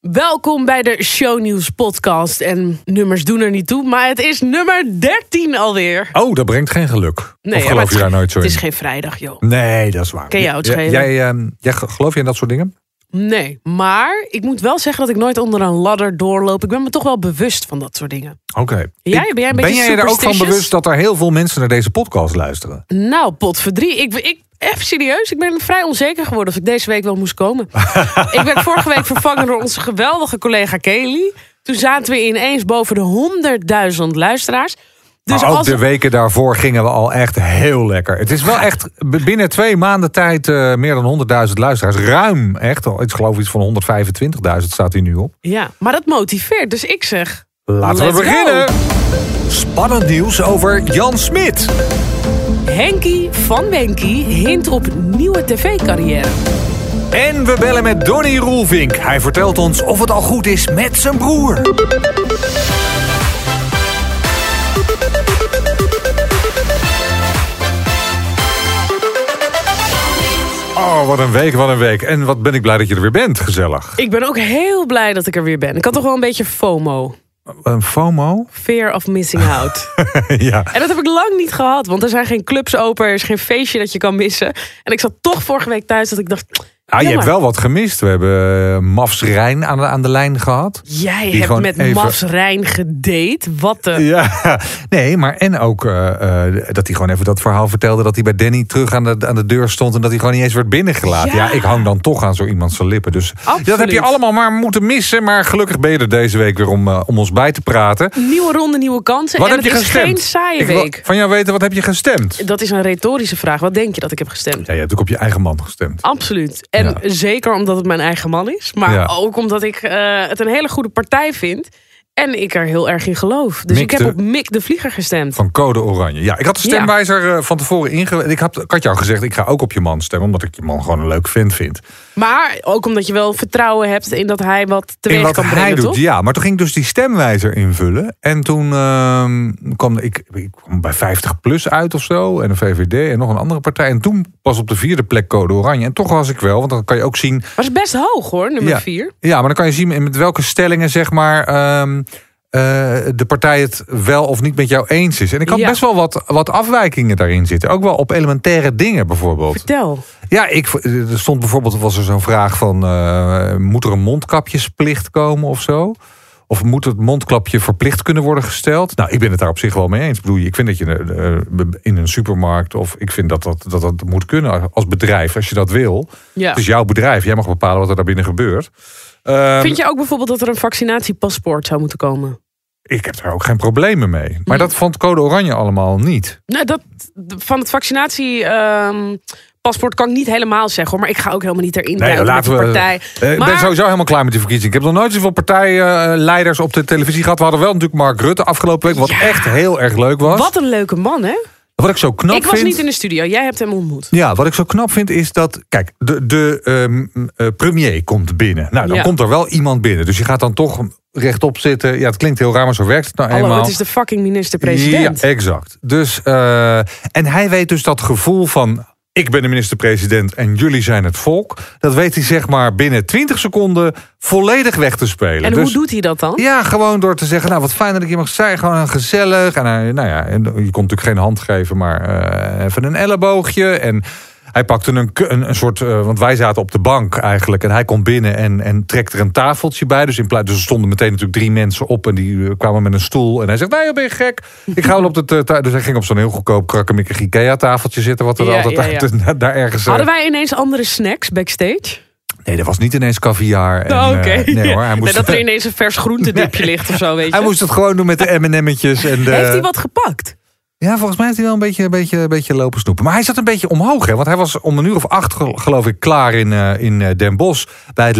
Welkom bij de Shownieuws podcast. En nummers doen er niet toe, maar het is nummer 13 alweer. Oh, dat brengt geen geluk. Nee, of ja, geloof je het- daar nooit zo Het in? is geen vrijdag, joh. Nee, dat is waar. Ken jou het Jij- schelen? jij, ehm, jij, geloof je in dat soort dingen? Nee, maar ik moet wel zeggen dat ik nooit onder een ladder doorloop. Ik ben me toch wel bewust van dat soort dingen. Oké. Jij? Ben jij een ben beetje jij er ook van bewust dat er heel veel mensen naar deze podcast luisteren? Nou, potverdrie. Ik, ik, even serieus, ik ben vrij onzeker geworden of ik deze week wel moest komen. ik werd vorige week vervangen door onze geweldige collega Kelly. Toen zaten we ineens boven de 100.000 luisteraars. Dus maar ook als de weken daarvoor gingen we al echt heel lekker. Het is wel echt binnen twee maanden tijd eh, meer dan 100.000 luisteraars. Ruim, echt. Ik geloof iets van 125.000 staat hier nu op. Ja, maar dat motiveert. Dus ik zeg, Laten we beginnen. Spannend nieuws over Jan Smit. Henkie van Wenkie hint op nieuwe tv-carrière. En we bellen met Donny Roelvink. Hij vertelt ons of het al goed is met zijn broer. Oh, wat een week, wat een week. En wat ben ik blij dat je er weer bent. Gezellig. Ik ben ook heel blij dat ik er weer ben. Ik had toch wel een beetje FOMO. Een FOMO? Fear of missing out. ja. En dat heb ik lang niet gehad, want er zijn geen clubs open, er is geen feestje dat je kan missen. En ik zat toch vorige week thuis dat ik dacht, Ah, je hebt wel wat gemist. We hebben eh, Mafs Rijn aan de, aan de lijn gehad. jij hebt met even- Mavs Rijn gedate. Wat de... Ja, nee, maar en ook eh, eh, dat hij gewoon even dat verhaal vertelde... dat hij bij Danny terug aan de, aan de deur stond... en dat hij gewoon niet eens werd binnengelaten. Ja, Ja. ik hang dan toch aan zo iemand zijn lippen. Dus Absoluut. dat heb je allemaal maar moeten missen. Maar gelukkig ben je er deze week weer om, om ons bij te praten. Nieuwe ronde, nieuwe kansen. Wat en heb je het is gestemd? geen saaie Ik week. van jou weten, wat heb je gestemd? Dat is een retorische vraag. Wat denk je dat ik heb gestemd? Ja, je hebt ook op je eigen man gestemd. Absoluut. En Ja. zeker omdat het mijn eigen man is. Maar Ja. ook omdat ik eh, het een hele goede partij vind. En ik er heel erg in geloof. Dus Mick ik heb de- op Mick de Vlieger gestemd. Van Code Oranje. Ja, ik had de stemwijzer eh, van tevoren inge... Ik had, ik had jou gezegd, ik ga ook op je man stemmen... omdat ik je man gewoon een leuk vent vind. Maar ook omdat je wel vertrouwen hebt in dat hij wat in teweeg wat kan hij brengen, doet. toch? Ja, maar toen ging ik dus die stemwijzer invullen. En toen ehm, kwam ik, ik kwam bij 50 plus uit of zo. En een VVD en nog een andere partij. En toen pas op de vierde plek code oranje. En toch was ik wel, want dan kan je ook zien... Maar is best hoog hoor, nummer Ja. 4. Ja, maar dan kan je zien met welke stellingen zeg maar... ehm, eh, de partij het wel of niet met jou eens is. En ik had Ja. best wel wat, wat afwijkingen daarin zitten. Ook wel op elementaire dingen bijvoorbeeld. Vertel. Ja, ik, er stond bijvoorbeeld, was er zo'n vraag van... eh, moet er een mondkapjesplicht komen of zo? Of moet het mondkapje verplicht kunnen worden gesteld? Nou, ik ben het daar op zich wel mee eens. Ik bedoel, ik vind dat je eh, in een supermarkt... of ik vind dat dat, dat dat moet kunnen als bedrijf, als je dat wil. Ja. Het is jouw bedrijf, jij mag bepalen wat er daar binnen gebeurt. Ehm, Vind je ook bijvoorbeeld dat er een vaccinatiepaspoort zou moeten komen? Ik heb daar ook geen problemen mee. Maar dat vond Code Oranje allemaal niet. Nou, dat, van het vaccinatiepaspoort kan ik niet helemaal zeggen hoor. Maar ik ga ook helemaal niet erin Nee, laten we- partij. Eh, Ik Maar- ben sowieso helemaal klaar met die verkiezing. Ik heb nog nooit zoveel partijleiders op de televisie gehad. We hadden wel natuurlijk Mark Rutte afgelopen week. Wat Ja. echt heel erg leuk was. Wat een leuke man hè? Wat ik zo knap ik was vind. niet in de studio, jij hebt hem ontmoet. Ja, wat ik zo knap vind is dat. Kijk, de, de eh, premier komt binnen. Nou, dan Ja. komt er wel iemand binnen. Dus je gaat dan toch rechtop zitten. Ja, het klinkt heel raar, maar zo werkt het nou Hallo, eenmaal. het is de fucking minister-president. Ja, exact. Dus, eh, en hij weet dus dat gevoel van. Ik ben de minister-president en jullie zijn het volk. Dat weet hij zeg maar binnen 20 seconden volledig weg te spelen. en dus, hoe doet hij dat dan? Ja, gewoon door te zeggen, nou wat fijn dat ik hier mag zijn. Gewoon gezellig. En nou ja, en je kon natuurlijk geen hand geven, maar eh, even een elleboogje. En hij pakte een, een, een soort, eh, want wij zaten op de bank eigenlijk. En hij komt binnen en, en trekt er een tafeltje bij. Dus, in plaats, dus er stonden meteen natuurlijk drie mensen op. En die eh, kwamen met een stoel. En hij zegt, nee, ben je gek? Ik ga wel op de Dus hij ging op zo'n heel goedkoop krakkemikkig Ikea tafeltje zitten. Wat er Ja, altijd ja, ja. uit- daar ergens... eh, Hadden wij ineens andere snacks backstage? Nee, dat was niet ineens caviar. En, Oh, Oké. nee hoor, hij moest, Nee, dat er ineens een vers groentedipje ligt of zo, weet je. hij moest het gewoon doen met de M&M'tjes. En de, Heeft hij wat gepakt? Ja, volgens mij heeft hij wel een beetje, beetje, beetje lopen snoepen. Maar hij zat een beetje omhoog, hè? Want hij was om een uur of acht, gel- geloof ik, klaar in, eh, in eh, Den Bosch... bij het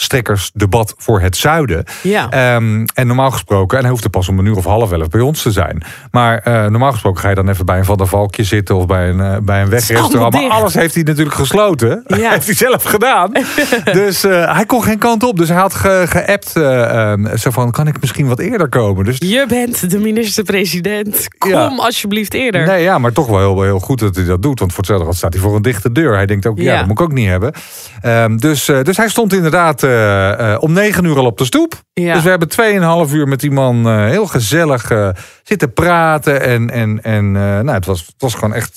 lijsttrekkersdebat voor het zuiden. Ja. Ehm, en normaal gesproken, en hij hoefde pas om een uur of half elf bij ons te zijn. Maar eh, normaal gesproken ga je dan even bij een Van der Valkje zitten... of bij een, eh, bij een wegrestaurant. Maar alles heeft hij natuurlijk gesloten. Ja. heeft hij zelf gedaan. dus eh, hij kon geen kant op. Dus hij had ge- geappt, eh, ehm, zo van, kan ik misschien wat eerder komen? Dus Je bent de minister-president. Kom Ja. alsjeblieft eerder. Nee, ja, maar toch wel heel, heel goed dat hij dat doet. Want voor hetzelfde staat hij voor een dichte deur. Hij denkt ook, ja, Ja. dat moet ik ook niet hebben. Ehm, dus, dus hij stond inderdaad eh, eh, om negen uur al op de stoep. Ja. Dus we hebben 2,5 uur met die man eh, heel gezellig zitten praten. En, en, en nou, het, was, het was gewoon echt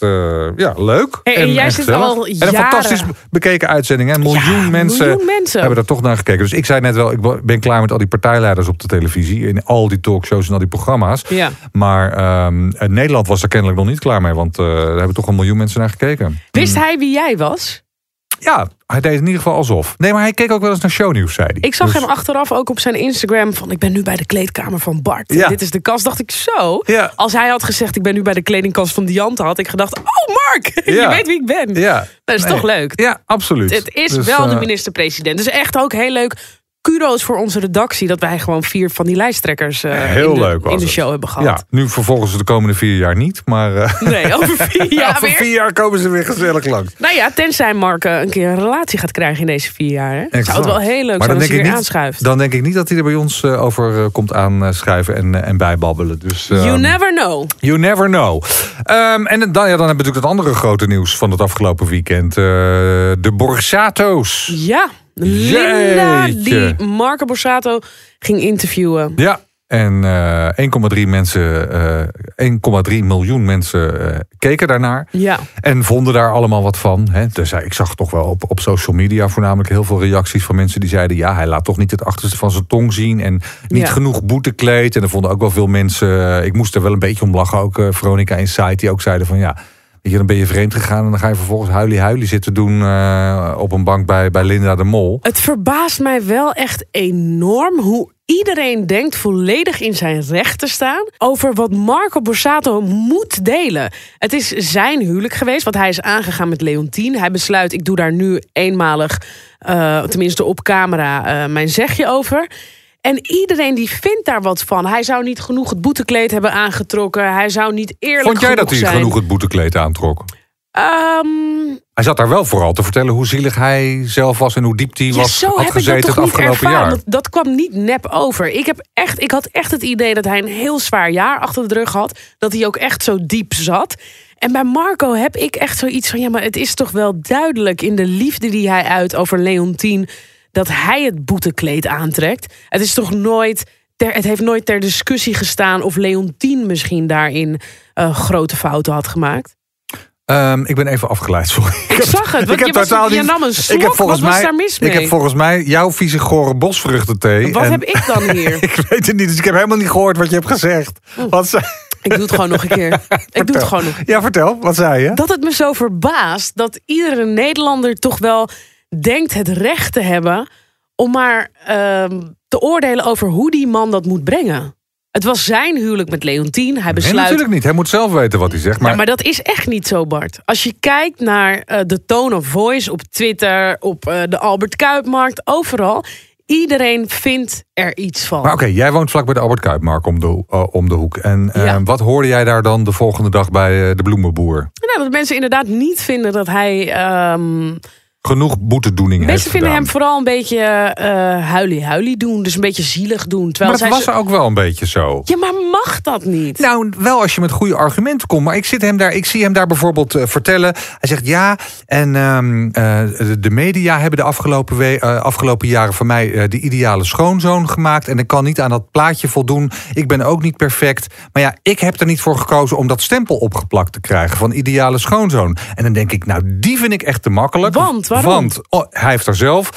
ja, leuk. Hey, en jij zit al En een jaren- bekeken uitzending. Hè? Een miljoen Ja, mensen miljoen mensen. hebben er toch naar gekeken. Dus ik zei net wel, ik ben klaar met al die partijleiders op de televisie. In al die talkshows en al die programma's. Ja. Maar ehm, eh, Nederland was er kennelijk nog niet klaar mee. Want eh er hebben toch een miljoen mensen naar gekeken. Wist hij wie jij was? Ja, hij deed in ieder geval alsof. Nee, maar hij keek ook wel eens naar shownieuws, zei hij. Ik zag Dus- hem achteraf ook op zijn Instagram van ik ben nu bij de kleedkamer van Bart. Ja. Dit is de kast. Dacht ik zo. Ja. Als hij had gezegd ik ben nu bij de kledingkast van Diante, had ik gedacht oh Mark, je weet wie ik ben. Ja. Dat is Nee. toch leuk. Ja, absoluut. Het is Dus, wel de eh, minister-president. Dus echt ook heel leuk. Kudo's voor onze redactie dat wij gewoon vier van die lijsttrekkers eh, Heel in, de, leuk was in de het. show hebben gehad. Ja, nu vervolgens de komende vier jaar niet. Maar eh, Nee, over vier jaar over vier jaar komen ze weer gezellig langs. Nou ja, tenzij Mark eh, een keer een relatie gaat krijgen in deze vier jaar. Hè? Zou het wel heel leuk Maar zijn als hij weer niet, aanschuift. dan denk ik niet dat hij er bij ons over komt aanschuiven en, en bijbabbelen. Dus, you ehm, never know. You never know. Ehm, en dan, ja, dan hebben we natuurlijk het andere grote nieuws van het afgelopen weekend. de Borsato's. Ja, Linda Jeetje. die Marco Borsato ging interviewen. Ja, en eh 1,3 mensen, eh 1,3 miljoen mensen eh, keken daarnaar. Ja, En vonden daar allemaal wat van. Hè. Dus ik zag toch wel op, op social media voornamelijk heel veel reacties van mensen die zeiden: ja, hij laat toch niet het achterste van zijn tong zien. En niet Ja. genoeg boetekleed. En er vonden ook wel veel mensen. eh, Ik moest er wel een beetje om lachen. Ook eh, Veronica Insight, die ook zeiden van ja. Je, dan ben je vreemd gegaan en dan ga je vervolgens huilie huilie zitten doen eh, op een bank bij, bij Linda de Mol. het verbaast mij wel echt enorm hoe iedereen denkt volledig in zijn recht te staan over wat Marco Borsato moet delen. Het is zijn huwelijk geweest, want hij is aangegaan met Leontien. Hij besluit, ik doe daar nu eenmalig, eh, tenminste op camera, eh, mijn zegje over. En iedereen die vindt daar wat van. Hij zou niet genoeg het boetekleed hebben aangetrokken. Hij zou niet eerlijk Vond jij dat hij genoeg zijn. genoeg het boetekleed aantrok? Ehm, Hij zat daar wel vooral te vertellen hoe zielig hij zelf was en hoe diep hij Ja, was, zo had heb ik gezeten dat toch het niet afgelopen ervaren. jaar. want Dat kwam niet nep over. Ik, heb echt, ik had echt het idee dat hij een heel zwaar jaar achter de rug had. Dat hij ook echt zo diep zat. En bij Marco heb ik echt zoiets van... ja, maar het is toch wel duidelijk in de liefde die hij uit over Leontien... dat hij het boetekleed aantrekt. Het is toch nooit... Ter, het heeft nooit ter discussie gestaan... of Leontien misschien daarin eh, grote fouten had gemaakt. Ehm, ik ben even afgeleid, sorry. Ik zag het, want je, was, je nam een slok. ik heb volgens Wat was mij, daar mis mee? Ik heb volgens mij jouw vieze gore bosvruchtenthee. Wat en- heb ik dan hier? ik weet het niet, dus ik heb helemaal niet gehoord wat je hebt gezegd. Wat zei... Ik doe het gewoon nog een keer. Ik doe het gewoon nog. Ja, vertel, wat zei je? Dat het me zo verbaast dat iedere Nederlander toch wel denkt het recht te hebben om maar ehm, te oordelen over hoe die man dat moet brengen. Het was zijn huwelijk met Leontien. Hij Nee, besluit. natuurlijk niet. Hij moet zelf weten wat hij zegt. Maar, Ja, maar dat is echt niet zo, Bart. Als je kijkt naar eh, de tone of voice op Twitter, op eh, de Albert Kuipmarkt, overal. Iedereen vindt er iets van. Maar oké, jij woont vlak bij de Albert Kuipmarkt om de, eh, om de hoek. En Ja. wat hoorde jij daar dan de volgende dag bij de bloemenboer? Nou, dat mensen inderdaad niet vinden dat hij ehm, Genoeg boetedoening heeft Mensen vinden gedaan. hem vooral een beetje eh huilie-huilie doen. Dus een beetje zielig doen. Terwijl Maar dat was ook wel een beetje zo. Ja, maar mag dat niet? Nou, wel als je met goede argumenten komt. Maar ik, zit hem daar, ik zie hem daar bijvoorbeeld eh, vertellen. Hij zegt ja, en ehm, eh, de- media hebben de afgelopen, we- afgelopen jaren van mij de ideale schoonzoon gemaakt. En ik kan niet aan dat plaatje voldoen. Ik ben ook niet perfect. Maar ja, ik heb er niet voor gekozen om dat stempel opgeplakt te krijgen van ideale schoonzoon. En dan denk ik, nou, die vind ik echt te makkelijk. Want, waarom? Want oh, hij heeft er zelf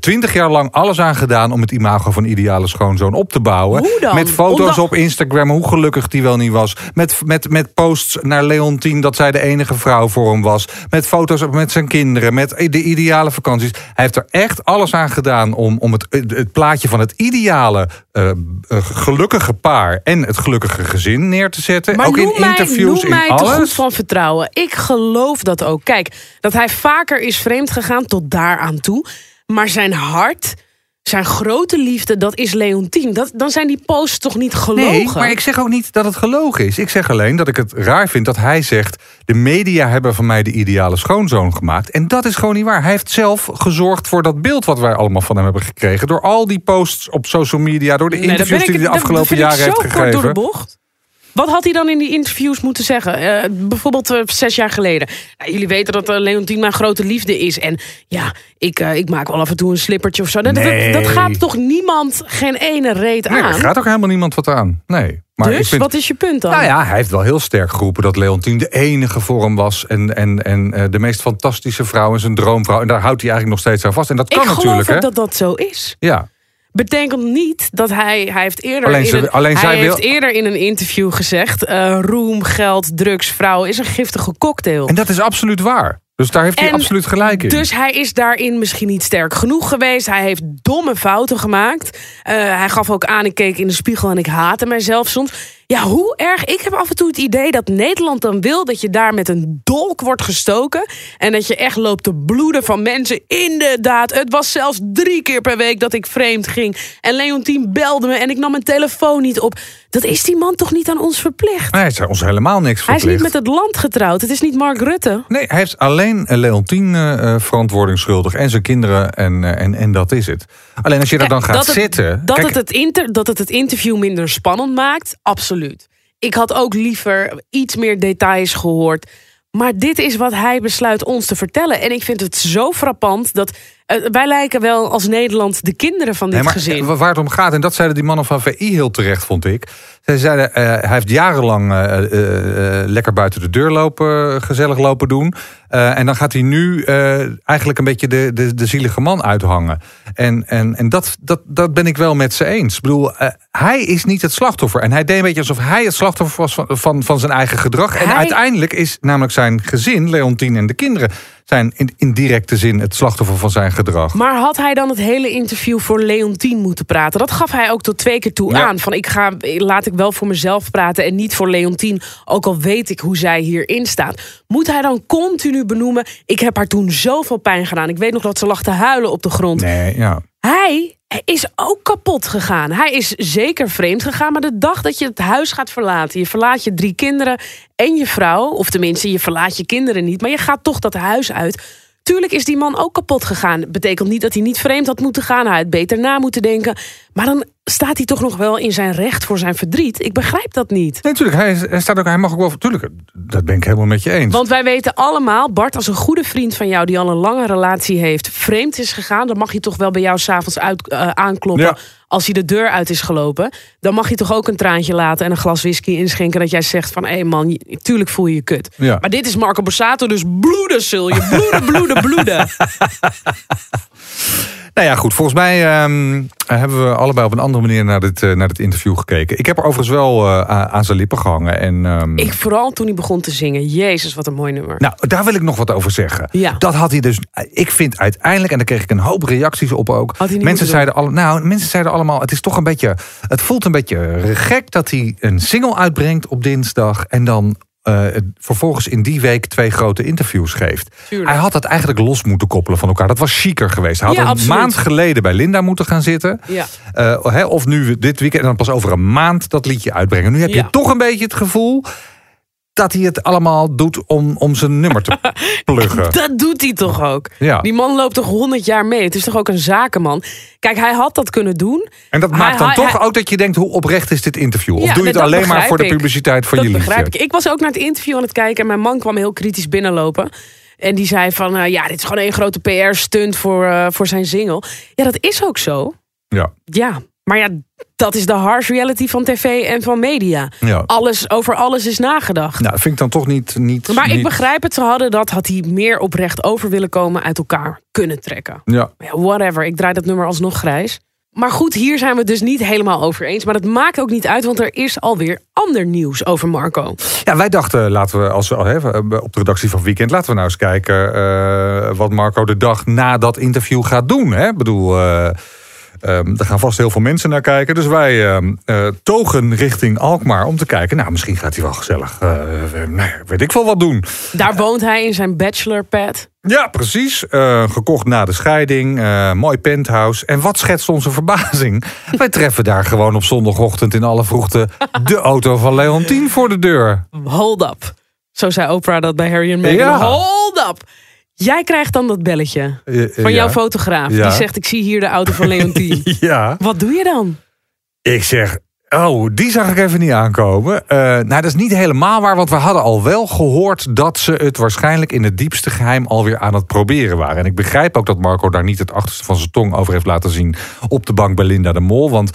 twintig jaar lang alles aan gedaan om het imago van ideale schoonzoon op te bouwen. Hoe dan? Met foto's op Instagram, hoe gelukkig die wel niet was. Met, met, met posts naar Leontien dat zij de enige vrouw voor hem was. Met foto's met zijn kinderen, met de ideale vakanties. Hij heeft er echt alles aan gedaan om, om het, het plaatje van het ideale eh, eh, gelukkige paar en het gelukkige gezin neer te zetten. Maar ook in mij, interviews, noem mij in te goed alles. van vertrouwen. Ik geloof dat ook. Kijk, dat hij vaker is vreemd gegaan tot daaraan toe. Maar zijn hart, zijn grote liefde, dat is Leontien. Dat, dan zijn die posts toch niet gelogen? Nee, maar ik zeg ook niet dat het gelogen is. Ik zeg alleen dat ik het raar vind dat hij zegt... de media hebben van mij de ideale schoonzoon gemaakt. En dat is gewoon niet waar. Hij heeft zelf gezorgd voor dat beeld wat wij allemaal van hem hebben gekregen... door al die posts op social media, door de interviews ik- die hij de afgelopen jaren heeft zo kort door de gegeven. bocht. Wat had hij dan in die interviews moeten zeggen? Eh, bijvoorbeeld eh, zes jaar geleden. Nou, jullie weten dat uh, Leontien mijn grote liefde is. En ja, ik, eh, ik maak wel af en toe een slippertje of zo. Dat, dat- Nee. dat, gaat toch niemand geen ene reet Nee, aan? er gaat ook helemaal niemand wat aan. Nee. Maar dus, ik vind, wat is je punt dan? Nou ja, hij heeft wel heel sterk geroepen dat Leontien de enige voor hem was. En, en, en eh, de meest fantastische vrouw en zijn droomvrouw. En daar houdt hij eigenlijk nog steeds aan vast. En dat ik kan geloof natuurlijk, ook hè? dat dat zo is. Ja. Betekent niet dat hij... Hij heeft eerder, Alleen in, een, alleen hij zij heeft wil- eerder in een interview gezegd... eh, roem, geld, drugs, vrouw is een giftige cocktail. En dat is absoluut waar. Dus daar heeft hij En absoluut gelijk in. Dus hij is daarin misschien niet sterk genoeg geweest. Hij heeft domme fouten gemaakt. Eh, hij gaf ook aan, ik keek in de spiegel en ik haatte mijzelf soms. Ja, hoe erg? Ik heb af en toe het idee dat Nederland dan wil... dat je daar met een dolk wordt gestoken... en dat je echt loopt te bloeden van mensen. Inderdaad, het was zelfs drie keer per week dat ik vreemd ging. En Leontien belde me en ik nam mijn telefoon niet op. Dat is die man toch niet aan ons verplicht? Nee, hij is ons helemaal niks Hij is verplicht. niet met het land getrouwd. Het is niet Mark Rutte. Nee, hij heeft alleen eh, Leontien eh, verantwoording schuldig. En zijn kinderen. En, en, en dat is het. Alleen als je daar dan gaat dat het- zitten. Dat, kijk, het het inter, dat het het interview minder spannend maakt, absoluut. Ik had ook liever iets meer details gehoord. Maar dit is wat hij besluit ons te vertellen. En ik vind het zo frappant dat eh, wij lijken wel als Nederland de kinderen van dit Nee, maar gezin. eh, waar het om gaat, en dat zeiden die mannen van VI heel terecht, vond ik. Zij zeiden, eh, hij heeft jarenlang eh, eh, lekker buiten de deur lopen, gezellig lopen doen. En dan gaat hij nu eigenlijk een beetje de, de, de zielige man uithangen. En, en, en dat, dat, dat ben ik wel met ze eens. Ik bedoel, hij is niet het slachtoffer. En hij deed een beetje alsof hij het slachtoffer was van, van, van zijn eigen gedrag. En uiteindelijk is namelijk zijn gezin, Leontien en de kinderen... zijn in, in directe zin het slachtoffer van zijn gedrag. Maar had hij dan het hele interview voor Leontien moeten praten? Dat gaf hij ook tot twee keer toe Ja. aan. Van ik ga, laat ik wel voor mezelf praten en niet voor Leontien. Ook al weet ik hoe zij hierin staat. Moet hij dan continu benoemen... ik heb haar toen zoveel pijn gedaan. Ik weet nog dat ze lag te huilen op de grond. Nee, ja. Hij is ook kapot gegaan. Hij is zeker vreemd gegaan. Maar de dag dat je het huis gaat verlaten... je verlaat je drie kinderen en je vrouw... of tenminste, je verlaat je kinderen niet... maar je gaat toch dat huis uit... Tuurlijk is die man ook kapot gegaan. Betekent niet dat hij niet vreemd had moeten gaan. Hij had beter na moeten denken. Maar dan staat hij toch nog wel in zijn recht voor zijn verdriet. Ik begrijp dat niet. Nee, natuurlijk. Hij, hij, staat ook, hij mag ook wel. Tuurlijk, dat ben ik helemaal met je eens. Want wij weten allemaal, Bart, als een goede vriend van jou... die al een lange relatie heeft, vreemd is gegaan... dan mag je toch wel bij jou s'avonds uit eh, aankloppen... Ja. als hij de deur uit is gelopen. Dan mag je toch ook een traantje laten en een glas whisky inschenken... dat jij zegt van, hé hey man, tuurlijk voel je je kut. Ja. Maar dit is Marco Borsato, dus bloeden zul je. Bloeden, bloeden, bloeden. Nou ja, goed. Volgens mij ehm, hebben we allebei op een andere manier naar dit, eh, naar dit interview gekeken. Ik heb er overigens wel eh, aan- zijn lippen gehangen. En, ehm, Ik vooral toen hij begon te zingen. Jezus, wat een mooi nummer. Nou, daar wil ik nog wat over zeggen. Ja. Dat had hij dus. Ik vind uiteindelijk, en daar kreeg ik een hoop reacties op ook. Mensen zeiden, nou, mensen zeiden allemaal: het is toch een beetje. Het voelt een beetje gek dat hij een single uitbrengt op dinsdag. En dan eh, vervolgens in die week twee grote interviews geeft. Tuurlijk. Hij had dat eigenlijk los moeten koppelen van elkaar. Dat was chiquer geweest. Hij had Ja, een absoluut. maand geleden bij Linda moeten gaan zitten. Ja. Eh, of nu dit weekend en dan pas over een maand dat liedje uitbrengen. Nu heb je toch een beetje het gevoel dat hij het allemaal doet om, om zijn nummer te pluggen. Dat doet hij toch ook? Ja. Die man loopt toch honderd jaar mee? Het is toch ook een zakenman? Kijk, hij had dat kunnen doen. En dat Hij- maakt dan hij- toch hij- ook dat je denkt, hoe oprecht is dit interview? Of Ja, doe je het alleen maar voor de publiciteit van dat je liedje? begrijp ik. Ik was ook naar het interview aan het kijken en mijn man kwam heel kritisch binnenlopen. En die zei van, eh, ja, dit is gewoon één grote PR-stunt voor, eh, voor zijn single. Ja, dat is ook zo. Ja, Ja, maar ja, dat is de harsh reality van tv en van media. ja. Alles, over alles is nagedacht. Nou, vind ik dan toch niet... niet maar ik begrijp het, ze hadden dat, had hij meer oprecht over willen komen, uit elkaar kunnen trekken. Ja. Ja, whatever, ik draai dat nummer alsnog grijs. Maar goed, hier zijn we het dus niet helemaal over eens. Maar dat maakt ook niet uit, want er is alweer ander nieuws over Marco. ja, wij dachten, laten we als, hè, op de redactie van Weekend... laten we nou eens kijken eh, wat Marco de dag na dat interview gaat doen. Hè? Ik bedoel... eh, ehm, er gaan vast heel veel mensen naar kijken. Dus wij ehm, eh, togen richting Alkmaar om te kijken. Nou, misschien gaat hij wel gezellig, eh, nou weet ik veel wat doen. Daar woont hij in zijn bachelorpad. Ja, precies. Eh, gekocht na de scheiding. mooi penthouse. En wat schetst onze verbazing? Wij treffen daar gewoon op zondagochtend in alle vroegte... de auto van Leontien voor de deur. Hold up. Zo zei Oprah dat bij Harry en Meghan. Ja. Hold up. Jij krijgt dan dat belletje Eh, eh, van ja. jouw fotograaf. Ja. Die zegt, ik zie hier de auto van Leontien. Ja. Wat doe je dan? Ik zeg... Oh, die zag ik even niet aankomen. Uh, nou, dat is niet helemaal waar, want we hadden al wel gehoord dat ze het waarschijnlijk in het diepste geheim alweer aan het proberen waren. En ik begrijp ook dat Marco daar niet het achterste van zijn tong over heeft laten zien op de bank bij Linda de Mol. Want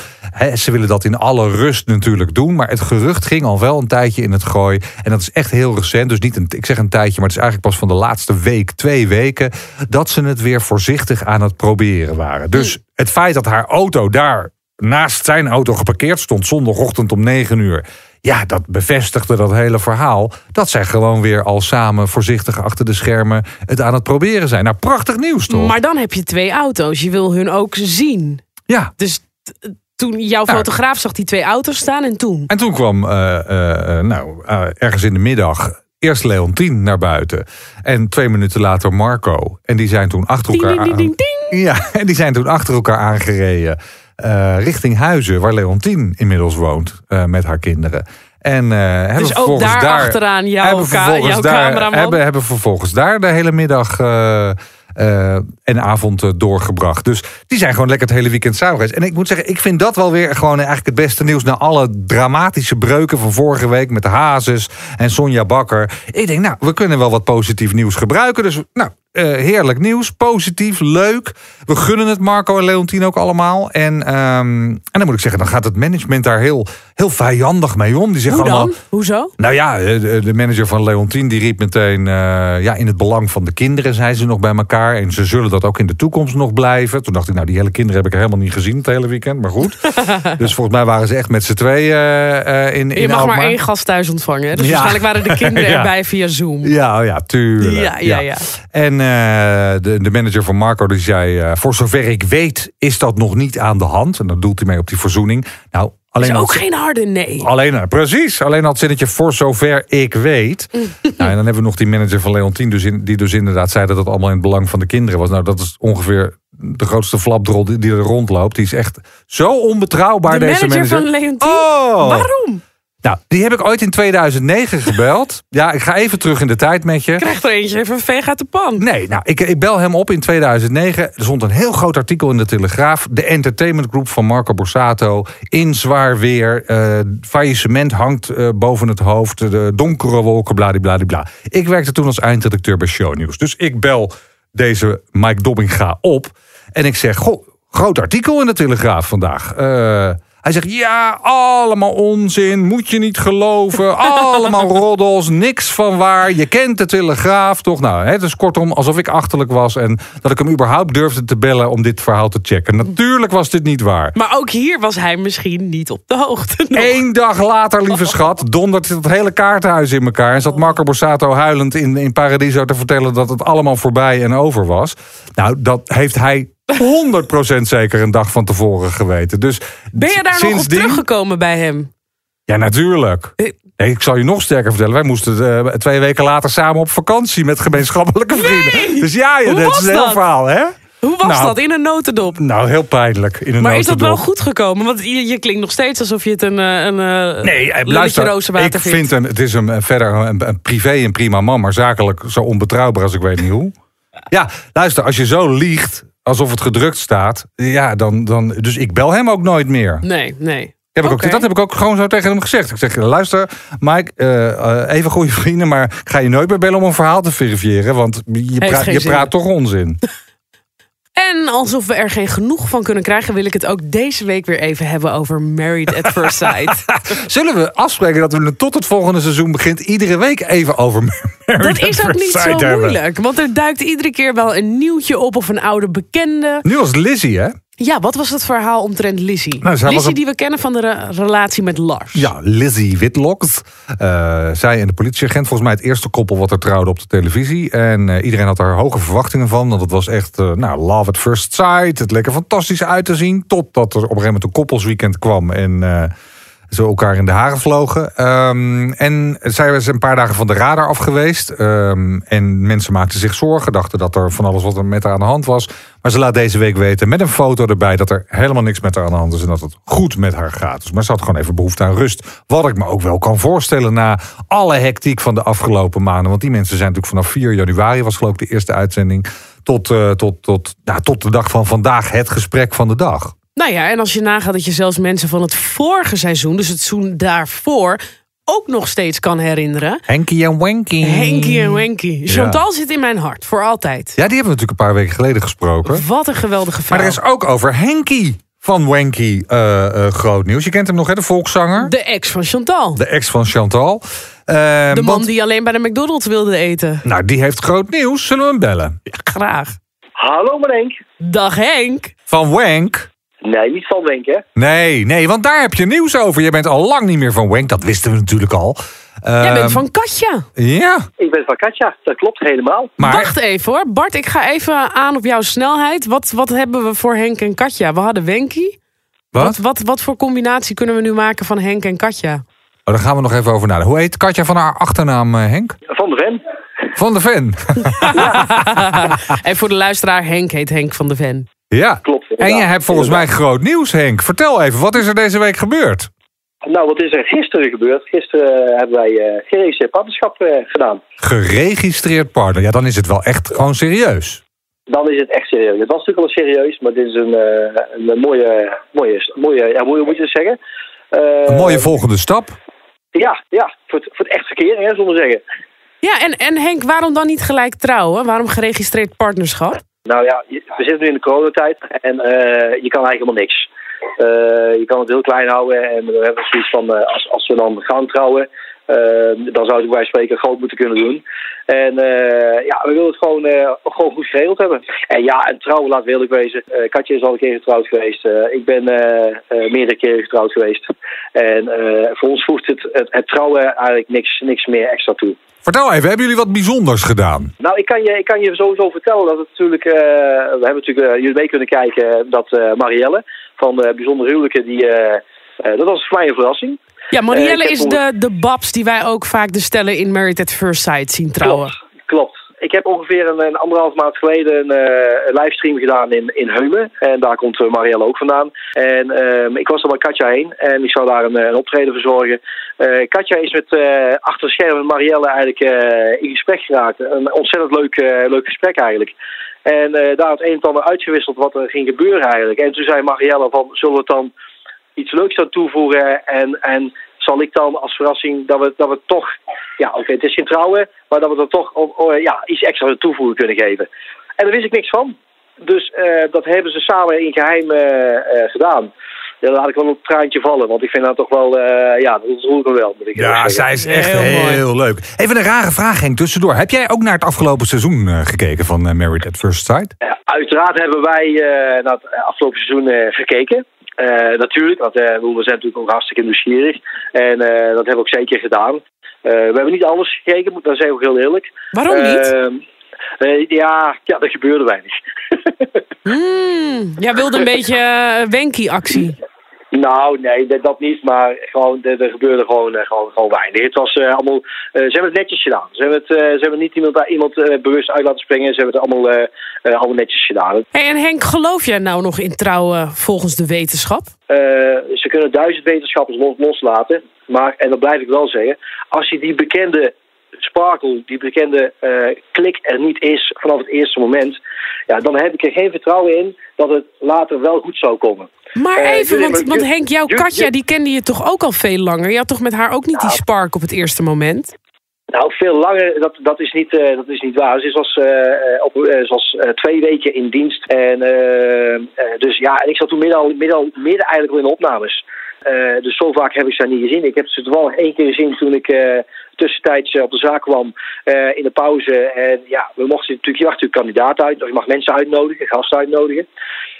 ze willen dat in alle rust natuurlijk doen. Maar het gerucht ging al wel een tijdje in het gooi. En dat is echt heel recent. Dus niet een, ik zeg een tijdje, maar het is eigenlijk pas van de laatste week, twee weken, dat ze het weer voorzichtig aan het proberen waren. Dus het feit dat haar auto daar naast zijn auto geparkeerd stond zondagochtend om 9 uur. Ja, dat bevestigde dat hele verhaal. Dat zij gewoon weer al samen voorzichtig achter de schermen het aan het proberen zijn. Nou, prachtig nieuws toch? Maar dan heb je twee auto's. Je wil hun ook zien. Ja. Dus toen jouw fotograaf zag die twee auto's staan en toen? En toen kwam, uh, uh, nou, ergens in de middag eerst Leontien naar buiten. En twee minuten later Marco. En die zijn toen achter elkaar... Ding, ding, ding, ja, en die zijn toen achter elkaar aangereden. Uh, richting Huizen, waar Leontien inmiddels woont uh, met haar kinderen. En uh, hebben dus ook daar, daar achteraan jouw, ka jouw daar, cameraman? Hebben, hebben vervolgens daar de hele middag uh, en avond doorgebracht. Dus die zijn gewoon lekker het hele weekend samen geweest. En ik moet zeggen, ik vind dat wel weer gewoon eigenlijk het beste nieuws... na alle dramatische breuken van vorige week met de Hazes en Sonja Bakker. Ik denk, nou, we kunnen wel wat positief nieuws gebruiken. Dus nou, uh, heerlijk nieuws, positief, leuk. We gunnen het Marco en Leontien ook allemaal. En, um, en dan moet ik zeggen, dan gaat het management daar heel, heel vijandig mee om. Die zeggen Hoe dan? allemaal, Hoezo? Nou ja, de, de manager van Leontien die riep meteen... Uh, ja, in het belang van de kinderen zijn ze nog bij elkaar. En ze zullen dat ook in de toekomst nog blijven. Toen dacht ik, nou die hele kinderen heb ik helemaal niet gezien het hele weekend. Maar goed. dus volgens mij waren ze echt met z'n tweeën uh, in, in Je mag Alkmaar. maar één gast thuis ontvangen. Dus Ja. waarschijnlijk waren de kinderen Ja. erbij via Zoom. Ja, oh ja, tuurlijk. Ja, ja, ja. En eh, de, de manager van Marco die zei... eh, voor zover ik weet is dat nog niet aan de hand. En dat doelt hij mee op die verzoening. Nou, alleen Is ook geen harde nee. Alleen, eh, precies. Alleen al het zinnetje voor zover ik weet. nou, en dan hebben we nog die manager van Leontien... Dus in, die dus inderdaad zei dat het allemaal in het belang van de kinderen was. Nou, dat is ongeveer de grootste flapdrol die, die er rondloopt. Die is echt zo onbetrouwbaar, De deze manager manager. van Leontien? Oh! Waarom? Nou, die heb ik ooit in 2009 gebeld. ja, ik ga even terug in de tijd met je. Krijgt er eentje even een veeg uit de pan. Nee, nou, ik, ik bel hem op in 2009. Er stond een heel groot artikel in de Telegraaf. De entertainment group van Marco Borsato. In zwaar weer. eh faillissement hangt eh, boven het hoofd. De donkere wolken, bladibladibla. Ik werkte toen als eindredacteur bij Shownieuws. Dus ik bel deze Mike Dobbinga op. En ik zeg, goh, groot artikel in de Telegraaf vandaag. Eh, hij zegt, ja, allemaal onzin, moet je niet geloven. Allemaal roddels, niks van waar. Je kent de Telegraaf, toch? Nou, het is kortom alsof ik achterlijk was... en dat ik hem überhaupt durfde te bellen om dit verhaal te checken. Natuurlijk was dit niet waar. Maar ook hier was hij misschien niet op de hoogte. nog. Eén dag later, lieve schat, dondert het hele kaartenhuis in elkaar. En zat Marco Borsato huilend in, in Paradiso te vertellen dat het allemaal voorbij en over was. Nou, dat heeft hij 100% zeker een dag van tevoren geweten. Dus Ben je daar nog op teruggekomen bij hem? Ja, natuurlijk. Eh. Nee, ik zal je nog sterker vertellen. Wij moesten eh, twee weken later samen op vakantie met gemeenschappelijke vrienden. Dus ja, ja dat is een heel dat? verhaal, hè? Hoe was Nou, dat in een notendop? Nou, heel pijnlijk. In een Maar is dat wel goed gekomen? Want je, je klinkt nog steeds alsof je het een, eh, een Nee, luister, ik vindt. vind hem, het is hem verder een, een privé en prima man, maar zakelijk zo onbetrouwbaar als ik weet niet hoe. Ja, luister, als je zo liegt alsof het gedrukt staat, ja, dan, dan, dus ik bel hem ook nooit meer. Nee, nee. Heb ik ook, dat heb ik ook gewoon zo tegen hem gezegd. Ik zeg, luister, Mike, eh, eh, even goede vrienden, maar ik ga je nooit meer bellen om een verhaal te verifiëren, want je, praat, je praat toch onzin. En alsof we er geen genoeg van kunnen krijgen, wil ik het ook deze week weer even hebben over Married at First Sight. Zullen we afspreken dat we tot het volgende seizoen begint iedere week even over Married Dat at is ook niet zo hebben? moeilijk, want er duikt iedere keer wel een nieuwtje op of een oude bekende. Nu als Lizzie, hè? Ja, wat was het verhaal omtrent Lizzie? Nou, Lizzie een- die we kennen van de re- relatie met Lars. Ja, Lizzie Whitlocks. Eh, zij en de politieagent, volgens mij het eerste koppel wat er trouwde op de televisie. En eh, iedereen had daar hoge verwachtingen van. Want het was echt, eh, nou, love at first sight. Het leek er fantastisch uit te zien. Totdat er op een gegeven moment een koppelsweekend kwam. En ze elkaar in de haren vlogen. Ehm, en zij was een paar dagen van de radar af geweest. Ehm, en mensen maakten zich zorgen. Dachten dat er van alles wat er met haar aan de hand was. Maar ze laat deze week weten met een foto erbij... dat er helemaal niks met haar aan de hand is. En dat het goed met haar gaat. Dus maar ze had gewoon even behoefte aan rust. Wat ik me ook wel kan voorstellen na alle hectiek van de afgelopen maanden. Want die mensen zijn natuurlijk vanaf 4 januari... was geloof ik de eerste uitzending... tot, eh, tot, tot, nou, tot de dag van vandaag het gesprek van de dag. Nou ja, en als je nagaat dat je zelfs mensen van het vorige seizoen, dus het seizoen daarvoor, ook nog steeds kan herinneren. Henkie en Wanky. Henkie en Wenky. Ja. Chantal zit in mijn hart, voor altijd. Ja, die hebben we natuurlijk een paar weken geleden gesproken. Wat een geweldige vrouw. Maar er is ook over Henkie van Wanky eh, eh, groot nieuws. Je kent hem nog, hè, de volkszanger. De ex van Chantal. De ex van Chantal. Eh, De man want- die alleen bij de McDonald's wilde eten. Nou, die heeft groot nieuws. Zullen we hem bellen? Graag. Hallo Marenk. Dag Henk. Van Wank? Nee, niet van Wenk, hè? Nee, nee, want daar heb je nieuws over. Je bent al lang niet meer van Wank. Dat wisten we natuurlijk al. Jij Ehm, bent van Katja. Ja, Ik ben van Katja, dat klopt helemaal. maar... Wacht even hoor. Bart, ik ga even aan op jouw snelheid. Wat, wat hebben we voor Henk en Katja? We hadden Wenky. Wat? Wat, wat voor combinatie kunnen we nu maken van Henk en Katja? Oh, daar gaan we nog even over nadenken. Hoe heet Katja van haar achternaam, eh, Henk? Van de Ven. Van de Ven. en voor de luisteraar, Henk heet Henk van de Ven. Ja. Klopt. En je hebt volgens mij groot nieuws, Henk. Vertel even, wat is er deze week gebeurd? Nou, wat is er gisteren gebeurd? Gisteren eh, hebben wij uh, geregistreerd partnerschap eh, gedaan. Geregistreerd partner. Ja, dan is het wel echt gewoon serieus. Dan is het echt serieus. Het was natuurlijk al serieus, maar dit is een, eh, een mooie, mooie, mooie, ja, hoe moet je het zeggen? Eh, Een mooie volgende stap. Ja, ja voor, het, voor het echt verkeer, hè, zullen we zeggen. Ja, en, en Henk, waarom dan niet gelijk trouwen? Waarom geregistreerd partnerschap? Nou ja, we zitten nu in de coronatijd en eh, je kan eigenlijk helemaal niks. Eh, je kan het heel klein houden en we hebben zoiets van, eh, als, als we dan gaan trouwen, dan zou ik bij spreken groot moeten kunnen doen. En eh, ja, we willen het gewoon, eh, gewoon goed geregeld hebben. En ja, en trouwen, laat we eerlijk wezen. Eh, Katja is al een keer getrouwd geweest. Ik ben meerdere keren getrouwd geweest. En voor ons voegt het, het, het trouwen eigenlijk niks, niks meer extra toe. Vertel even, hebben jullie wat bijzonders gedaan? Nou, ik kan je, ik kan je sowieso vertellen dat het natuurlijk... eh, we hebben natuurlijk jullie mee kunnen kijken dat Marielle van Bijzondere Huwelijken... Die, dat was voor mij een verrassing. Ja, Eh, Marielle is de, de babs die wij ook vaak de stellen in Married at First Sight zien trouwen. Klopt, klopt. Ik heb ongeveer een, een anderhalf maand geleden een, eh, een livestream gedaan in, in Heumen. En daar komt eh, Marielle ook vandaan. En ehm, ik was er bij Katja heen en ik zou daar een, een optreden verzorgen. Katja is met achter schermen Marielle eigenlijk in gesprek geraakt. Een ontzettend leuk, leuk gesprek eigenlijk. En daar het een en ander uitgewisseld wat er ging gebeuren eigenlijk. En toen zei Marielle van, zullen we het dan iets leuks aan toevoegen? En, en zal ik dan als verrassing dat we, dat we toch, ja oké, het is geen trouwen, maar dat we er toch oh, oh, ja, iets extra aan toevoegen kunnen geven. En daar wist ik niks van. Dus eh, dat hebben ze samen in geheim eh, eh, gedaan. Ja, dan laat ik wel een traantje vallen, want ik vind dat toch wel, eh, ja, dat roer ik me wel. Moet ik eerlijk Ja, zij is echt Heel leuk. Even een rare vraag, Henk, tussendoor. Heb jij ook naar het afgelopen seizoen eh, gekeken van Married at First Sight? Uiteraard hebben wij eh, naar het afgelopen seizoen eh, gekeken. Eh, natuurlijk, want eh, we zijn natuurlijk ook hartstikke nieuwsgierig. En eh, dat hebben we ook zeker gedaan. We hebben niet alles gekeken, moet- zeg ik ook heel eerlijk. Waarom niet? Ja, ja, er gebeurde weinig. Hmm, jij wilde een beetje Wenky-actie. Nou, nee, dat, dat niet, maar gewoon, er, er gebeurde gewoon, eh, gewoon, gewoon weinig. Het was eh, allemaal, eh, ze hebben het netjes gedaan. Ze hebben, het, eh, ze hebben niet iemand, iemand bewust uit laten springen. Ze hebben het allemaal, allemaal netjes gedaan. Hey, en Henk, geloof jij nou nog in trouwen volgens de wetenschap? Ze kunnen duizend wetenschappers los, loslaten. Maar, en dat blijf ik wel zeggen, als je die bekende sparkle, die bekende eh, klik er niet is vanaf het eerste moment, ja, dan heb ik er geen vertrouwen in dat het later wel goed zou komen. Maar Eh, even, want, want Henk, jouw Katja, die kende je toch ook al veel langer? Je had toch met haar ook niet die spark op het eerste moment? Nou, veel langer, dat, dat, is, niet, eh, dat is niet waar. Ze is als, eh, eh, op, ze was twee weken in dienst. En, dus ja, en ik zat toen midden, al, midden, midden eigenlijk al in opnames. Dus zo vaak heb ik ze niet gezien. Ik heb ze toevallig één keer gezien toen ik tussentijds op de zaak kwam in de pauze. En ja, we mochten natuurlijk, je mag natuurlijk kandidaat uit, of je mag mensen uitnodigen, gasten uitnodigen.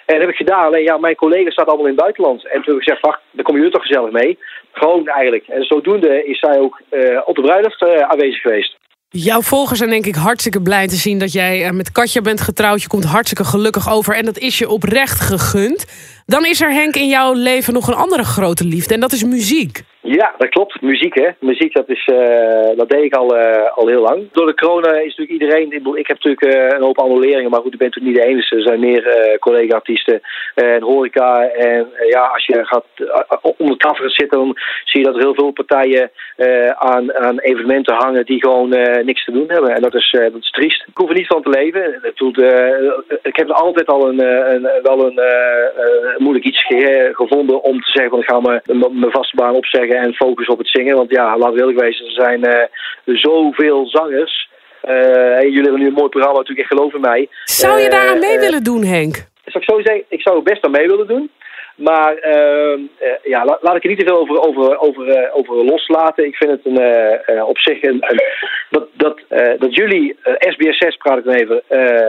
En dat heb ik gedaan. Alleen ja, mijn collega staat allemaal in het buitenland. En toen heb ik gezegd, wacht, dan komen jullie toch gezellig mee. Gewoon eigenlijk. En zodoende is zij ook eh, op de bruiloft eh, aanwezig geweest. Jouw volgers zijn denk ik hartstikke blij te zien dat jij eh, met Katja bent getrouwd. Je komt hartstikke gelukkig over en dat is je oprecht gegund. Dan is er Henk in jouw leven nog een andere grote liefde en dat is muziek. Ja, dat klopt. Muziek, hè. Muziek, dat, is, uh, dat deed ik al, uh, al heel lang. Door de corona is natuurlijk iedereen... Ik heb natuurlijk uh, een hoop annuleringen, maar goed, ik ben natuurlijk niet de enige. Er zijn meer collega-artiesten en horeca. En ja, als je gaat om de tafel zitten, dan zie je dat er heel veel partijen aan, aan evenementen hangen die gewoon niks te doen hebben. En dat is, dat is triest. Ik hoef er niet van te leven. Ik heb altijd al een, een wel een moeilijk iets gevonden om te zeggen van ik ga mijn vaste baan opzeggen en focus op het zingen. Want ja, laat wil ik wezen, er zijn uh, zoveel zangers. Uh, en jullie hebben nu een mooi programma, natuurlijk, echt geloof in mij. Zou je daar aan mee willen doen, Henk? Zou ik zo zeggen, ik zou er best aan mee willen doen. Maar uh, ja, laat, laat, ik er niet te veel over, over, over, uh, over loslaten. Ik vind het een, uh, op zich een, een dat, dat, dat jullie, SBS6 praat ik dan even,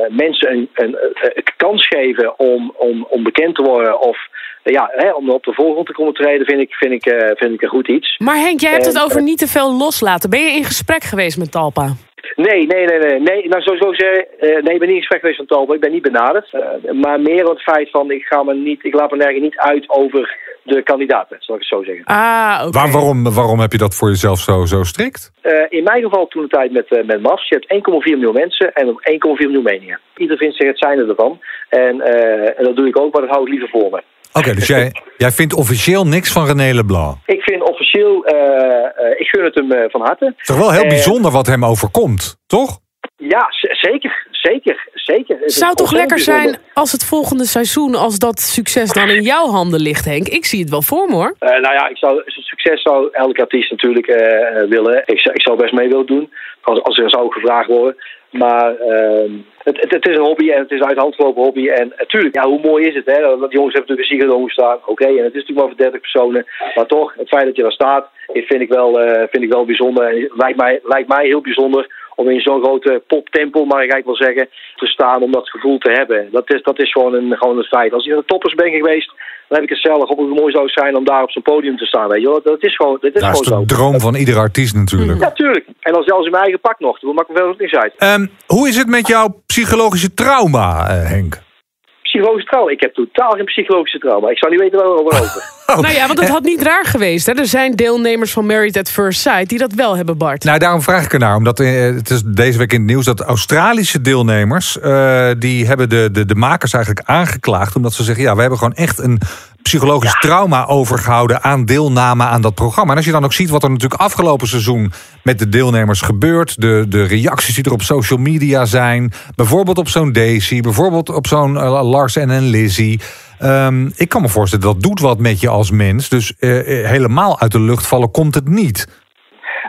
mensen een, een, een, kans geven om, om, om bekend te worden of ja, hè, om op de voorgrond te komen treden, vind ik, vind, ik, vind ik een goed iets. Maar Henk, jij hebt het over niet te veel loslaten. Ben je in gesprek geweest met Talpa? Nee, nee, nee, nee. nee nou, sowieso zeggen, uh, nee, ik ben niet in gesprek geweest van Talbot. Ik ben niet benaderd. Uh, maar meer het feit van, ik, ga me niet, ik laat me nergens niet uit over de kandidaten, zal ik het zo zeggen. Ah. Waar, waarom, waarom heb je dat voor jezelf zo, zo strikt? Uh, in mijn geval toen de tijd met, met MAS. Je hebt 1,4 miljoen mensen en 1,4 miljoen meningen. Ieder vindt zich het zijnde ervan. En, en dat doe ik ook, maar dat hou ik liever voor me. Oké, dus jij, jij vindt officieel niks van René Leblanc? Ik vind officieel, uh, uh, ik gun het hem uh, van harte. Het is toch wel heel bijzonder wat hem overkomt, toch? Ja, zeker, zeker, zeker. Het zou toch lekker zijn als het volgende seizoen, als dat succes dan in jouw handen ligt, Henk? Ik zie het wel voor me, hoor. nou ja, ik zou, succes zou elke artiest natuurlijk willen. Ik, ik zou best mee willen doen, als, als er zou gevraagd worden. Maar uh, het, het, is een hobby en het is uit de hand gelopen hobby. En natuurlijk, ja, hoe mooi is het, hè? Die jongens hebben natuurlijk een Ziggo staan. Oké, en het is natuurlijk maar voor 30 personen. Maar toch, het feit dat je daar staat, vind ik wel, uh, vind ik wel bijzonder. En lijkt mij, lijkt mij heel bijzonder om in zo'n grote poptempel, maar ik wel zeggen, te staan om dat gevoel te hebben. Dat is, dat is gewoon, een, gewoon een feit. Als je in de toppers ben geweest, dan heb ik het zelf. Hoe mooi zou zijn om daar op zo'n podium te staan. Weet je Dat is gewoon, dat is dat gewoon is de droom van ieder artiest natuurlijk. Ja, tuurlijk. En dan zelfs in mijn eigen pak nog. Dat maakt me wel niks uit. Um, hoe is het met jouw psychologische trauma, uh, Henk? Psychologische trauma. Ik heb totaal geen psychologische trauma. Ik zou niet weten waar we over. oh. Nou ja, want het had niet raar geweest. Hè? Er zijn deelnemers van Married at First Sight die dat wel hebben, Bart. Nou, daarom vraag ik ernaar. Omdat eh, het is deze week in het nieuws dat Australische deelnemers... Uh, die hebben de, de, de makers eigenlijk aangeklaagd. Omdat ze zeggen, ja, we hebben gewoon echt een psychologisch ja. trauma overgehouden aan deelname aan dat programma. En als je dan ook ziet wat er natuurlijk afgelopen seizoen met de deelnemers gebeurt, de, de reacties die er op social media zijn, bijvoorbeeld op zo'n Daisy, bijvoorbeeld op zo'n uh, Lars en een Lizzie. Um, ik kan me voorstellen dat doet wat met je als mens. Dus uh, helemaal uit de lucht vallen komt het niet.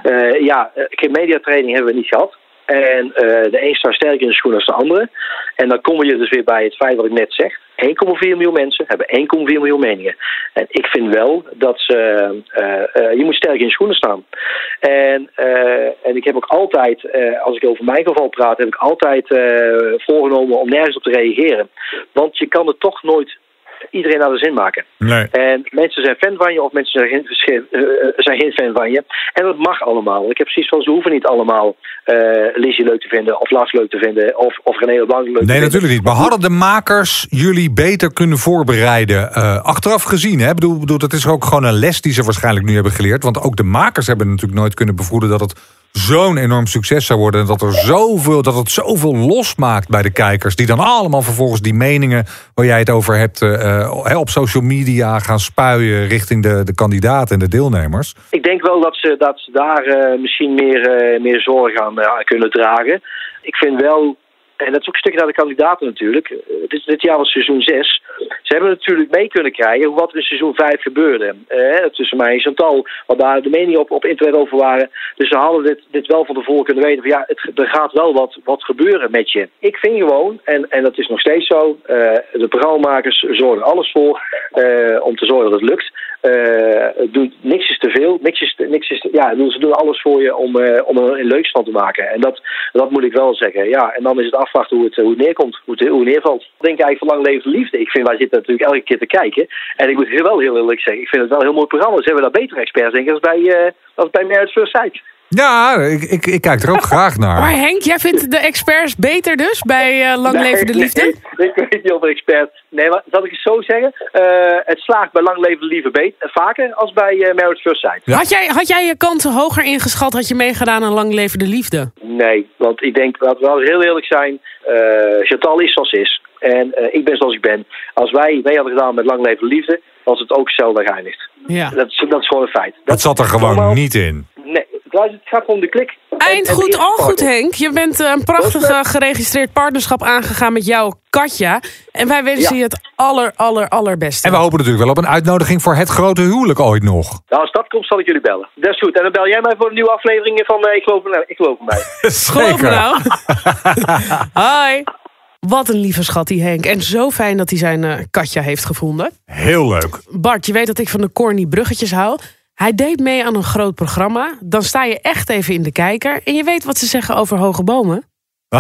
Uh, ja, geen mediatraining hebben we niet gehad. En uh, de een staat sterker in de schoen als de andere. En dan kom je dus weer bij het feit wat ik net zeg. 1,4 miljoen mensen hebben 1,4 miljoen meningen. En ik vind wel dat ze. Uh, uh, je moet sterk in je schoenen staan. En, en ik heb ook altijd, als ik over mijn geval praat, heb ik altijd voorgenomen om nergens op te reageren. Want je kan het toch nooit iedereen naar de zin maken. Nee. En mensen zijn fan van je of mensen zijn geen, uh, zijn geen fan van je. En dat mag allemaal. Ik heb precies van, ze hoeven niet allemaal uh, Lizzie leuk te vinden of Lars leuk te vinden of, of René Blanc leuk nee, te vinden. Nee, natuurlijk niet. Maar hadden de makers jullie beter kunnen voorbereiden? Uh, achteraf gezien, hè? Bedoel, bedoel, dat is ook gewoon een les die ze waarschijnlijk nu hebben geleerd. Want ook de makers hebben natuurlijk nooit kunnen bevroeden dat het zo'n enorm succes zou worden. En dat, er zoveel, dat het zoveel losmaakt bij de kijkers. Die dan allemaal vervolgens die meningen waar jij het over hebt... Uh, op social media gaan spuien richting de, de kandidaten en de deelnemers. Ik denk wel dat ze, dat ze daar uh, misschien meer, meer zorg aan kunnen dragen. Ik vind wel en dat is ook een stukje naar de kandidaten natuurlijk. Dit, dit jaar was seizoen 6. Ze hebben natuurlijk mee kunnen krijgen wat in seizoen 5 gebeurde. Eh, tussen mij en Chantal, wat daar de meningen op, op internet over waren. Dus ze hadden dit, dit wel van tevoren kunnen weten. Van, ja, het, er gaat wel wat, wat gebeuren met je. Ik vind gewoon, en, en dat is nog steeds zo, uh, de programmamakers zorgen alles voor uh, om te zorgen dat het lukt. Uh, niks is te veel, niks is, niks is ja, ze doen alles voor je om, om er een leuks van te maken. En dat, dat moet ik wel zeggen. Ja, en dan is het afwachten hoe het, hoe het neerkomt, hoe het, hoe het neervalt. Ik denk eigenlijk van lang leven liefde. Ik vind, wij zitten natuurlijk elke keer te kijken. En ik moet wel heel eerlijk zeggen, ik vind het wel een heel mooi programma. Ze hebben daar betere experts denk ik als bij, uh, als bij Merit First Sight. Ja, ik, ik, ik kijk er ook graag Maar naar. Henk, jij vindt de experts beter dus bij eh, Lang Nee, Leven de nee, Liefde? ik weet niet of een expert. Nee, maar zal ik het zo zeggen? Eh, het slaagt bij Lang Leven de Liefde beter, vaker als bij eh Marriage First Sight. Ja. Had, jij, had jij je kansen hoger ingeschat? Had je meegedaan aan Lang Leven de Liefde? Nee, want ik denk, laten we wel heel eerlijk zijn. eh Chantal is zoals ze is. En eh, ik ben zoals ik ben. Als wij mee hadden gedaan met Lang Leven de Liefde, was het ook hetzelfde geëindigd. Ja. Dat is, dat is gewoon een feit. Dat zat er gewoon Normaal- niet in. Luister, het gaat gewoon om de klik. Eind goed, al goed. Henk. Je bent eh, een prachtige geregistreerd partnerschap aangegaan met jouw Katja. En wij wensen Ja. je het aller, aller, allerbeste. En we hopen natuurlijk wel op een uitnodiging voor het grote huwelijk ooit nog. Nou, als dat komt, zal ik jullie bellen. Dat is goed. En dan bel jij mij voor een nieuwe aflevering van eh, Ik geloof in Ik geloof in mij. Geloof me nou. Hoi. Wat een lieve schat die Henk. En zo fijn dat hij zijn eh, Katja heeft gevonden. Heel leuk. Bart, je weet dat ik van de corny bruggetjes hou. Hij deed mee aan een groot programma. Dan sta je echt even in de kijker. En je weet wat ze zeggen over hoge bomen.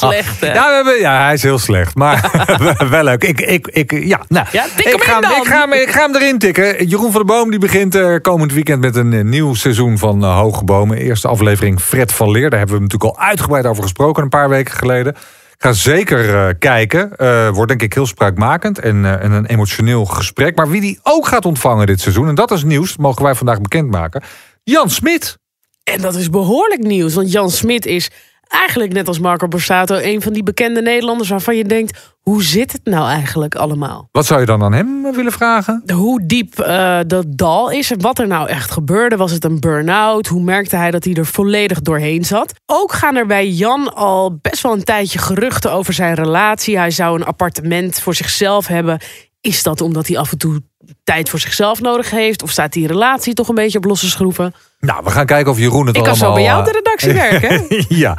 Slecht, hè? Ja, we hebben, ja, hij is heel slecht. Maar wel leuk. Ik, ik, ik, ja, nou, Ja, ik, hem ga in hem, ik, ga hem, ik ga hem erin tikken. Jeroen van der Boom die begint eh, komend weekend met een eh, nieuw seizoen van eh, Hoge Bomen. Eerste aflevering Fred van Leer. Daar hebben we natuurlijk al uitgebreid over gesproken een paar weken geleden. Ga zeker eh, kijken. Eh, wordt denk ik heel spraakmakend en, eh, en een emotioneel gesprek. Maar wie die ook gaat ontvangen dit seizoen, en dat is nieuws, dat mogen wij vandaag bekendmaken. Jan Smit. En dat is behoorlijk nieuws. Want Jan Smit is eigenlijk net als Marco Borsato... een van die bekende Nederlanders waarvan je denkt... hoe zit het nou eigenlijk allemaal? Wat zou je dan aan hem willen vragen? Hoe diep eh, dat dal is en wat er nou echt gebeurde. Was het een burn-out? Hoe merkte hij dat hij er volledig doorheen zat? Ook gaan er bij Jan al best wel een tijdje geruchten over zijn relatie. Hij zou een appartement voor zichzelf hebben. Is dat omdat hij af en toe tijd voor zichzelf nodig heeft? Of staat die relatie toch een beetje op losse schroeven? Nou, we gaan kijken of Jeroen het Ik kan allemaal... zo bij jou op eh, de redactie werken. ja,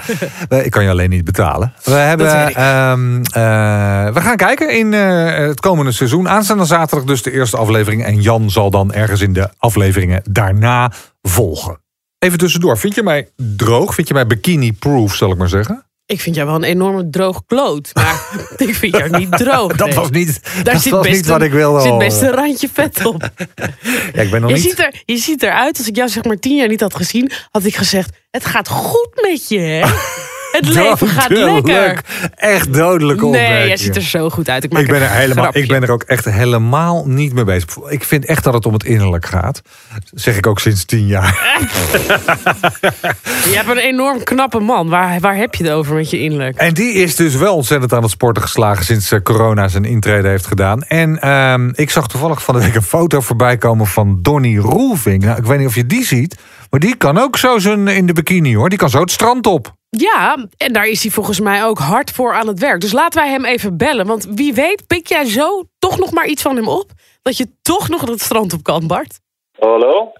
Eh, ik kan je alleen niet betalen. We, hebben, ik. ehm, eh, we gaan kijken in het komende seizoen. Aanstaande zaterdag dus de eerste aflevering. En Jan zal dan ergens in de afleveringen daarna volgen. Even tussendoor, vind je mij droog? Vind je mij bikini-proof, zal ik maar zeggen? Ik vind jou wel een enorme droog kloot. Maar ik vind jou niet droog. Dat nee. was niet, Daar dat zit was best niet wat een- ik wilde zit best een randje vet op. Ja, ik ben nog Je niet... ziet, er, je ziet eruit, als ik jou zeg maar tien jaar niet had gezien, had ik gezegd: Het gaat goed met je, hè? Het leven gaat Dodelijk. lekker. Echt dodelijk Nee, opmerking. jij ziet er zo goed uit. Ik, maak Ik ben, er helemaal, grapje. ik ben er ook echt helemaal niet mee bezig. Ik vind echt dat het om het innerlijk gaat. Dat zeg ik ook sinds tien jaar. Je hebt een enorm knappe man. Waar, waar heb je het over met je innerlijk? En die is dus wel ontzettend aan het sporten geslagen... sinds eh, corona zijn intrede heeft gedaan. En ehm, ik zag toevallig van de week een foto voorbij komen van Donny Roelving. Nou, ik weet niet of je die ziet... maar die kan ook zo zijn in de bikini, hoor. Die kan zo het strand op. Ja, en daar is hij volgens mij ook hard voor aan het werk. Dus laten wij hem even bellen. Want wie weet, pik jij zo toch nog maar iets van hem op? Dat je toch nog het strand op kan, Bart? Hallo?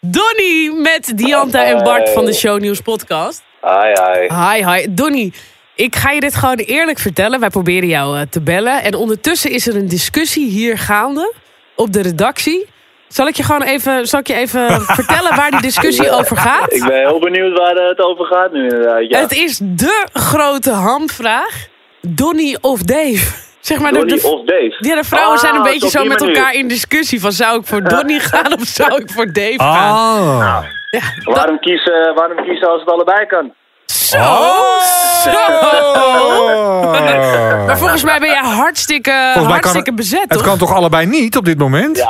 Donny met Dianta en Bart van de Shownieuws podcast. Hi, hi. Hi, hi. Donny, ik ga je dit gewoon eerlijk vertellen. Wij proberen jou eh, te bellen. En ondertussen is er een discussie hier gaande op de redactie. Zal ik je gewoon even, zal ik je even vertellen waar die discussie over gaat? Ik ben heel benieuwd waar eh, het over gaat nu inderdaad. Ja. Het is de grote hamvraag. Donny of Dave? Zeg maar, de- Donnie de, of Dave? ja, de vrouwen Ah, zijn een beetje op zo met manier. elkaar in discussie. Van zou ik voor Donny gaan of zou ik voor Dave Ah. gaan? Ja, dat- Waarom kiezen, waarom kiezen als het allebei kan? zo, Oh. zo. Maar volgens mij ben jij hartstikke, Volgens hartstikke het- bezet, Het toch? kan toch allebei niet op dit moment? Ja,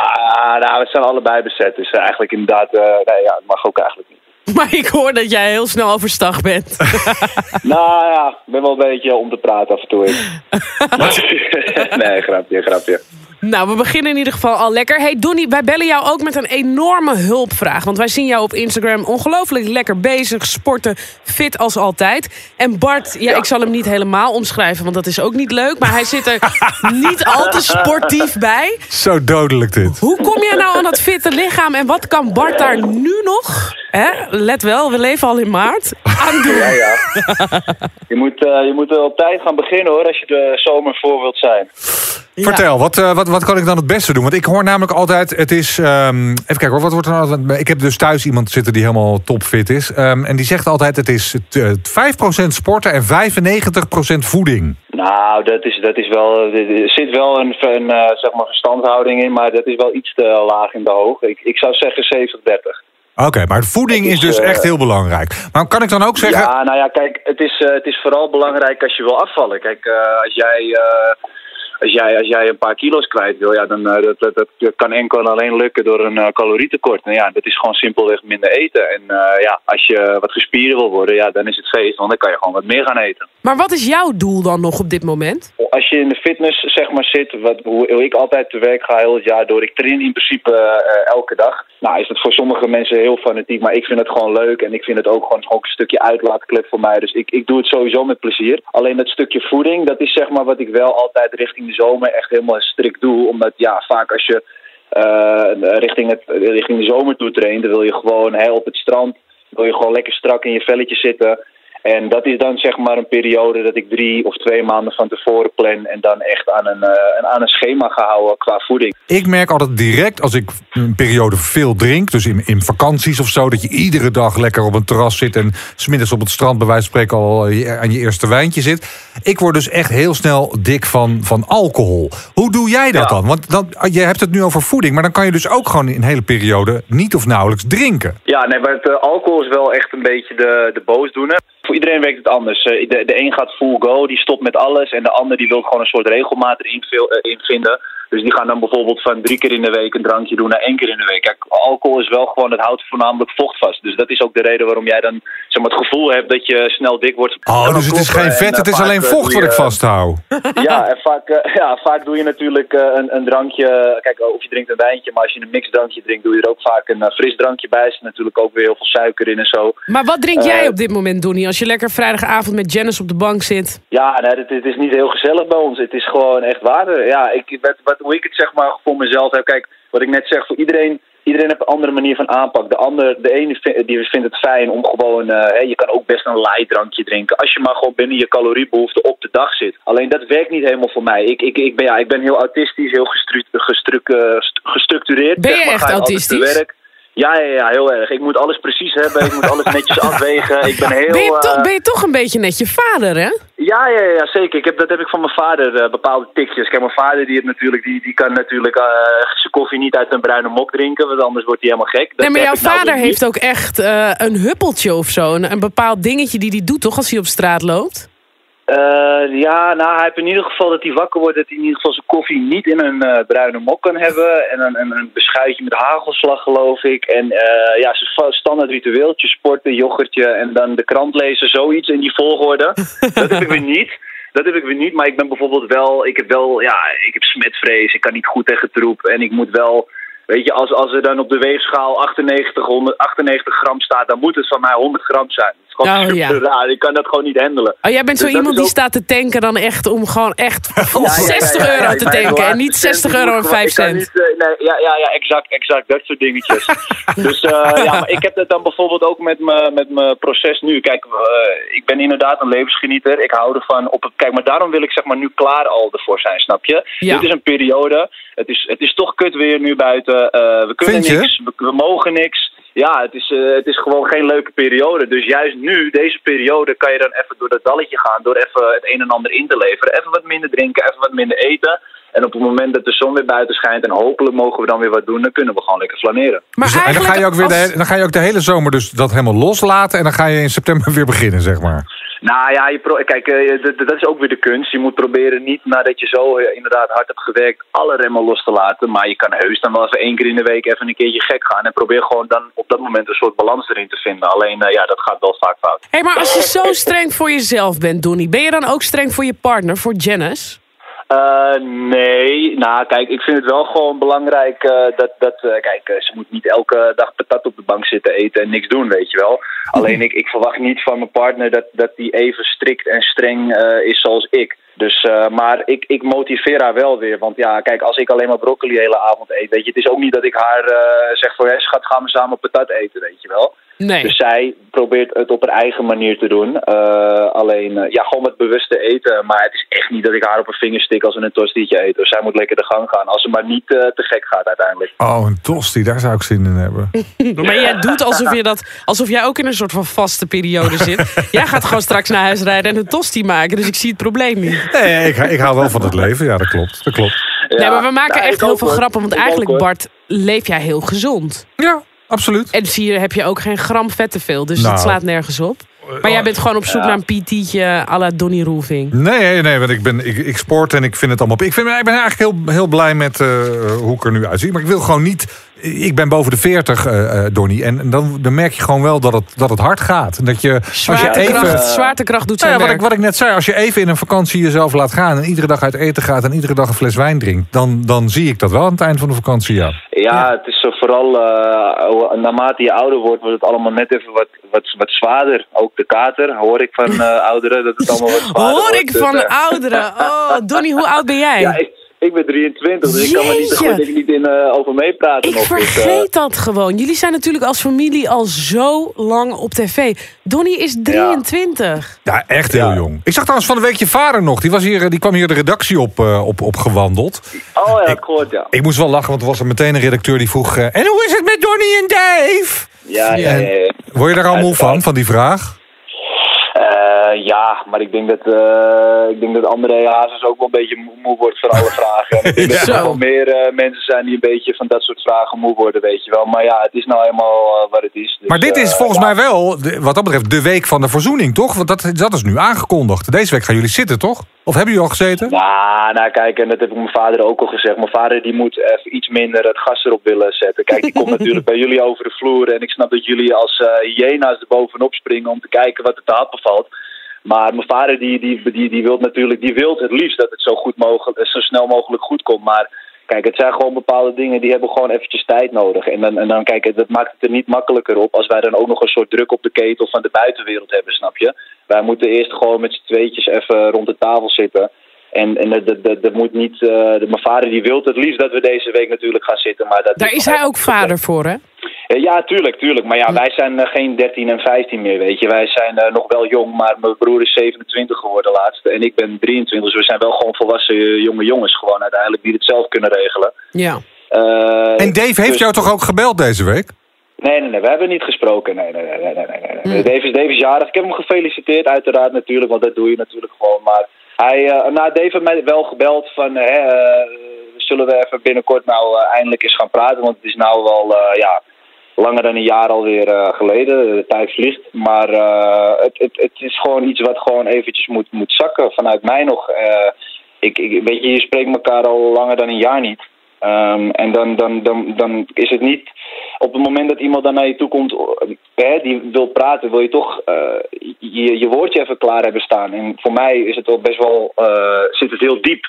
nou, we zijn allebei bezet. Dus eh, eigenlijk inderdaad, eh, nee, ja, het mag ook eigenlijk niet. Maar ik hoor dat jij heel snel overstag bent. nou ja, ik ben wel een beetje om te praten af en toe. nee, grapje, grapje. Nou, we beginnen in ieder geval al lekker. Hey Donnie, wij bellen jou ook met een enorme hulpvraag. Want wij zien jou op Instagram ongelooflijk lekker bezig, sporten, fit als altijd. En Bart, ja, ik zal hem niet helemaal omschrijven, want dat is ook niet leuk. Maar hij zit er niet al te sportief bij. Zo dodelijk dit. Hoe kom jij nou aan dat fitte lichaam en wat kan Bart daar nu nog, hè, let wel, we leven al in maart, aan doen? Ja, ja. je, moet, eh, je moet er op tijd gaan beginnen hoor, als je de zomer voor wilt zijn. Vertel, wat, eh, wat, wat kan ik dan het beste doen? Want ik hoor namelijk altijd, het is... ehm, even kijken hoor, wat wordt er nou... altijd- Ik heb dus thuis iemand zitten die helemaal topfit is. Ehm, en die zegt altijd, het is eh, 5% sporten en 95% voeding. Nou, dat is, dat is wel, er zit wel een, een eh, zeg maar verstandhouding in, maar dat is wel iets te laag in de hoog. Ik, ik zou zeggen Oké, maar voeding is dus eh, echt heel belangrijk. Maar kan ik dan ook zeggen... Ja, nou ja, kijk, het is, eh, het is vooral belangrijk als je wil afvallen. Kijk, eh, als jij... eh, als jij, als jij een paar kilo's kwijt wil, ja, dan uh, dat, dat, dat kan enkel en alleen lukken door een uh, calorietekort. En ja, dat is gewoon simpelweg minder eten. En uh, ja, als je wat gespieren wil worden, ja, dan is het feest, want dan kan je gewoon wat meer gaan eten. Maar wat is jouw doel dan nog op dit moment? Als je in de fitness zeg maar zit, wat, hoe ik altijd te werk ga heel het jaar door, ik train in principe uh, elke dag. Nou, is het voor sommige mensen heel fanatiek, maar ik vind het gewoon leuk en ik vind het ook gewoon, gewoon een stukje uitlaatklep voor mij. Dus ik, ik doe het sowieso met plezier. Alleen dat stukje voeding, dat is zeg maar wat ik wel altijd richting de zomer echt helemaal strikt doe. Omdat ja, vaak als je uh, richting, het, richting de zomer toe traint, dan wil je gewoon hè, op het strand, wil je gewoon lekker strak in je velletje zitten. En dat is dan zeg maar een periode dat ik drie of twee maanden van tevoren plan en dan echt aan een, uh, aan een schema ga houden qua voeding. Ik merk altijd direct als ik een periode veel drink, dus in, in vakanties of zo, dat je iedere dag lekker op een terras zit en smiddags op het strand bij wijze van spreken al aan je eerste wijntje zit. Ik word dus echt heel snel dik van, van alcohol. Hoe doe jij dat ja. dan? Want dan, je hebt het nu over voeding, maar dan kan je dus ook gewoon in een hele periode niet of nauwelijks drinken. Ja, nee, maar het, uh, alcohol is wel echt een beetje de, de boosdoener. Voor iedereen werkt het anders. De, de een gaat full go, die stopt met alles. En de ander die wil gewoon een soort regelmaat erin in vinden. Dus die gaan dan bijvoorbeeld van drie keer in de week een drankje doen naar één keer in de week. Kijk, alcohol is wel gewoon, het houdt voornamelijk vocht vast. Dus dat is ook de reden waarom jij dan zeg maar, het gevoel hebt dat je snel dik wordt. Oh, dus het is geen vet, het is alleen vocht wat ik vasthoud. Ja, en vaak, ja, vaak doe je natuurlijk een, een, drankje. Kijk, of je drinkt een wijntje, maar als je een mixdrankje drinkt, doe je er ook vaak een fris drankje bij. Er zit natuurlijk ook weer heel veel suiker in en zo. Maar wat drink jij op dit moment, Donnie, als je lekker vrijdagavond met Janice op de bank zit? Ja, nee, het, het is niet heel gezellig bij ons. Het is gewoon echt waarde. Ja, ik, wat, wat, hoe ik het zeg maar voor mezelf heb. Kijk, wat ik net zeg, voor iedereen, iedereen heeft een andere manier van aanpak. De ander, de ene vind, die vindt het fijn om gewoon, uh, hè, je kan ook best een light drankje drinken. Als je maar gewoon binnen je caloriebehoefte op de dag zit. Alleen dat werkt niet helemaal voor mij. Ik, ik, ik, ben, ja, ik ben heel autistisch, heel gestru gestru uh, gestructureerd. Ben je zeg maar, echt autistisch? Werk. Ja, ja, ja, heel erg. Ik moet alles precies hebben. Ik moet alles netjes afwegen. Ik ben heel... Ben je, toch, ben je toch een beetje net je vader, hè? Ja, ja, ja zeker. Ik heb, dat heb ik van mijn vader, uh, bepaalde tikjes. Kijk, mijn vader die, heeft natuurlijk, die, die kan natuurlijk uh, zijn koffie niet uit een bruine mok drinken, want anders wordt hij helemaal gek. Dat nee, maar jouw nou vader heeft ook echt uh, een huppeltje of zo. Een, een bepaald dingetje die hij doet, toch, als hij op straat loopt? Uh, ja, nou, hij heeft in ieder geval dat hij wakker wordt, dat hij in ieder geval zijn koffie niet in een uh, bruine mok kan hebben. En een, een, een beschuitje met hagelslag, geloof ik. En uh, ja, zijn standaard ritueeltje, sporten, yoghurtje en dan de krant lezen, zoiets in die volgorde. dat heb ik weer niet. Dat heb ik weer niet, maar ik ben bijvoorbeeld wel, ik heb wel, ja, ik heb smetvrees, ik kan niet goed tegen troep. En ik moet wel, weet je, als, als er dan op de weegschaal 98, 100, 98 gram staat, dan moet het van mij 100 gram zijn. Oh, ja. raar. Ik kan dat gewoon niet handelen. Oh, jij bent zo Dus iemand die ook- staat te tanken dan echt om gewoon echt voor Ja, ja, ja, 60 ja, ja, euro te tanken. En niet cent, 60 die euro en moet 5 gewoon- ik kan cent. niet, eh, nee, ja, ja, ja, exact, exact. Dat soort dingetjes. dus eh, ja, maar ik heb dat dan bijvoorbeeld ook met mijn met mijn proces nu. Kijk, eh, ik ben inderdaad een levensgenieter. Ik hou ervan op het... Kijk, maar daarom wil ik zeg maar nu klaar al ervoor zijn, snap je? Dit is een periode. Het is, het is toch kut weer nu buiten. Eh, we kunnen niks. We, we mogen niks. Ja, het is, eh, het is gewoon geen leuke periode. Dus juist nu, deze periode, kan je dan even door dat dalletje gaan. Door even het een en ander in te leveren. Even wat minder drinken, even wat minder eten. En op het moment dat de zon weer buiten schijnt en hopelijk mogen we dan weer wat doen, dan kunnen we gewoon lekker flaneren. Maar Dus- en dan ga, je ook weer de, als- dan ga je ook de hele zomer dus dat helemaal loslaten. En dan ga je in september weer beginnen, zeg maar. Nou ja, kijk, eh, dat is ook weer de kunst. Je moet proberen niet nadat je zo eh, inderdaad hard hebt gewerkt, alle remmen los te laten. Maar je kan heus dan wel even één keer in de week even een keertje gek gaan. En probeer gewoon dan op dat moment een soort balans erin te vinden. Alleen eh, ja, dat gaat wel vaak fout. Hé, maar als je zo streng voor jezelf bent, Donnie, ben je dan ook streng voor je partner, voor Janice? Eh, nee, nou kijk, ik vind het wel gewoon belangrijk eh, dat, dat eh, kijk, ze moet niet elke dag patat op de bank zitten eten en niks doen, weet je wel. Alleen ik, ik verwacht niet van mijn partner dat, dat die even strikt en streng is zoals ik. Dus, eh, maar ik, ik motiveer haar wel weer. Want ja, kijk, als ik alleen maar broccoli de hele avond eet, weet je, het is ook niet dat ik haar eh, zeg van, hé schat, gaan we samen patat eten, weet je wel. Nee. Dus zij probeert het op haar eigen manier te doen. Eh, alleen, eh, ja, gewoon met bewuste eten. Maar het is echt niet dat ik haar op een vinger stik als we een tostietje eten. Dus zij moet lekker de gang gaan. Als ze maar niet eh, te gek gaat uiteindelijk. Oh, een tosti, daar zou ik zin in hebben. Maar jij doet alsof, je dat, alsof jij ook in een soort van vaste periode zit. Jij gaat gewoon straks naar huis rijden en een tosti maken. Dus ik zie het probleem niet. Nee, ik, ik hou wel van het leven. Ja, dat klopt. Dat klopt. nee, maar we maken Ja, echt heel veel grappen. Want Ik eigenlijk. Bart, leef jij heel gezond. Ja, absoluut. En zie je, heb je ook geen gram vet te veel. Dus Nou. dat slaat nergens op. Maar jij bent gewoon op zoek Ja. naar een PT'tje à la Donny Roelving. Nee, nee, nee, want ik, ben, ik, ik sport en ik vind het allemaal... Ik, vind, ik ben eigenlijk heel, heel blij met eh, hoe ik er nu uitzie. Maar ik wil gewoon niet... Ik ben boven de 40, eh eh, Donnie. En dan, dan merk je gewoon wel dat het, dat het hard gaat. En dat je, als je Zwaartekracht, even... zwaartekracht doet Nou zijn ja, wat, ik, wat ik net zei, als je even in een vakantie jezelf laat gaan... en iedere dag uit eten gaat en iedere dag een fles wijn drinkt... dan, dan zie ik dat wel aan het eind van de vakantie, ja. Ja, het is zo vooral eh, naarmate je ouder wordt, wordt het allemaal net even wat, wat, wat zwaarder. Ook de kater, hoor ik van eh, ouderen, dat het allemaal wat zwaarder Hoor wordt. ik Dus, van eh, ouderen. Oh, Donny, hoe oud ben jij? Ja, ik, ik ben 23, dus ik kan me niet, goed, ik niet in, eh, over meepraten. Ik nog, dus, eh, vergeet dat gewoon. Jullie zijn natuurlijk als familie al zo lang op tv. Donny is 23. Ja, echt heel Ja. jong. Ik zag trouwens van de week je vader nog. Die, was hier, die kwam hier de redactie op, eh, op, op gewandeld. Oh ja, ik gehoord, ja. Ik moest wel lachen, want er was er meteen een redacteur die vroeg... eh, en hoe is het met Donnie en Dave? Ja, ja, ja. ja. Word je daar al moe van, van die vraag? Eh, ja, maar ik denk dat, eh ik denk dat André Hazes ook wel een beetje moe, moe wordt van alle vragen. En ik denk dat er wel meer eh, mensen zijn die een beetje van dat soort vragen moe worden, weet je wel. Maar ja, het is nou eh, wat het is. Dus, Maar dit is volgens ja. mij wel, wat dat betreft, de week van de verzoening, toch? Want dat, dat is nu aangekondigd. Deze week gaan jullie zitten, toch? Of hebben jullie al gezeten? Nou, nou, kijk, en dat heb ik mijn vader ook al gezegd. Mijn vader die moet even iets minder het gas erop willen zetten. Kijk, die komt natuurlijk bij jullie over de vloer. En ik snap dat jullie als eh hyena's er bovenop springen om te kijken wat er te happen valt. Maar mijn vader die, die, die, die wil natuurlijk, die wil het liefst dat het zo, goed mogelijk, zo snel mogelijk goed komt. Maar kijk, het zijn gewoon bepaalde dingen die hebben gewoon eventjes tijd nodig. En dan, en dan kijk, dat maakt het er niet makkelijker op als wij dan ook nog een soort druk op de ketel van de buitenwereld hebben, snap je? Wij moeten eerst gewoon met z'n tweetjes even rond de tafel zitten. En, en dat, dat, dat, moet niet. eh, de- mijn vader die wil het liefst dat we deze week natuurlijk gaan zitten. Maar dat Daar is hij ook vader voor, hè? Eh, Ja, tuurlijk, tuurlijk. Maar ja, wij zijn eh, geen 13 en 15 meer, weet je. Wij zijn eh, nog wel jong, maar mijn broer is 27 geworden laatst. En ik ben 23, dus we zijn wel gewoon volwassen jonge jongens gewoon uiteindelijk die het zelf kunnen regelen. Ja. Eh, En Dave heeft dus- jou toch ook gebeld deze week? Nee, nee, nee, we hebben niet gesproken. Nee, nee, nee, nee, nee, nee. Hmm. Dave, is, Dave is jarig. Ik heb hem gefeliciteerd, uiteraard natuurlijk, want dat doe je natuurlijk gewoon. Maar hij, eh nou, Dave heeft mij wel gebeld van, eh, eh, zullen we even binnenkort nou eindelijk eens gaan praten? Want het is nou wel, ja, langer dan een jaar alweer eh, geleden. De tijd vliegt. Maar het, het, het is gewoon iets wat gewoon eventjes moet, moet zakken vanuit mij nog. Ik, ik, weet je, je spreekt elkaar al langer dan een jaar niet. Ehm, en dan, dan, dan, dan is het niet op het moment dat iemand dan naar je toe komt, eh, hè, die wil praten, wil je toch eh, je, je woordje even klaar hebben staan. En voor mij is het wel best wel, eh, zit het heel diep.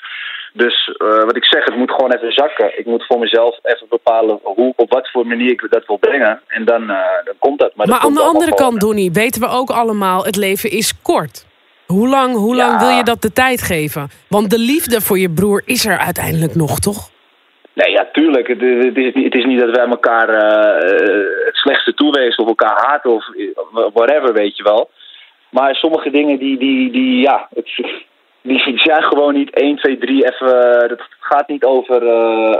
Dus wat ik zeg, het moet gewoon even zakken. Ik moet voor mezelf even bepalen hoe, op wat voor manier ik dat wil brengen. En dan, dan komt dat. Maar, dat aan de andere kant, Donny, weten we ook allemaal, het leven is kort. Hoe lang, hoe Ja. lang wil je dat de tijd geven? Want de liefde voor je broer is er uiteindelijk nog, toch? Nee, ja, tuurlijk. Het, het, is, niet- dat wij elkaar eh, eh, het slechtste toewezen of elkaar haten of eh, whatever, weet je wel. Maar sommige dingen die, die, die ja, het, die zijn gewoon niet 1, 2, 3 even... Het gaat niet over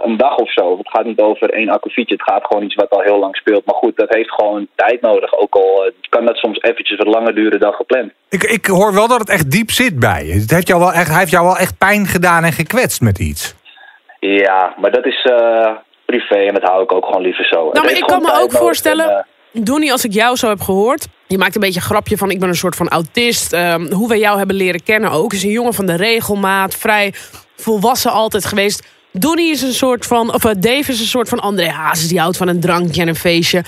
een dag of zo. Het gaat niet over één akkefietje. Het gaat gewoon iets wat al heel lang speelt. Maar goed, dat heeft gewoon tijd nodig. Ook al kan dat soms eventjes wat langer duren dan gepland. Ik, ik hoor wel dat het echt diep zit bij je. Het heeft jou wel echt, hij heeft jou wel echt pijn gedaan en gekwetst met iets. Ja, maar dat is eh, privé en dat hou ik ook gewoon liever zo. Nou, maar ik kan me ook voorstellen, en, eh, Donnie, als ik jou zo heb gehoord... je maakt een beetje een grapje van ik ben een soort van autist. Ehm, hoe wij jou hebben leren kennen ook. Is een jongen van de regelmaat, vrij volwassen altijd geweest. Donnie is een soort van, of eh, Dave is een soort van André Hazes... die houdt van een drankje en een feestje.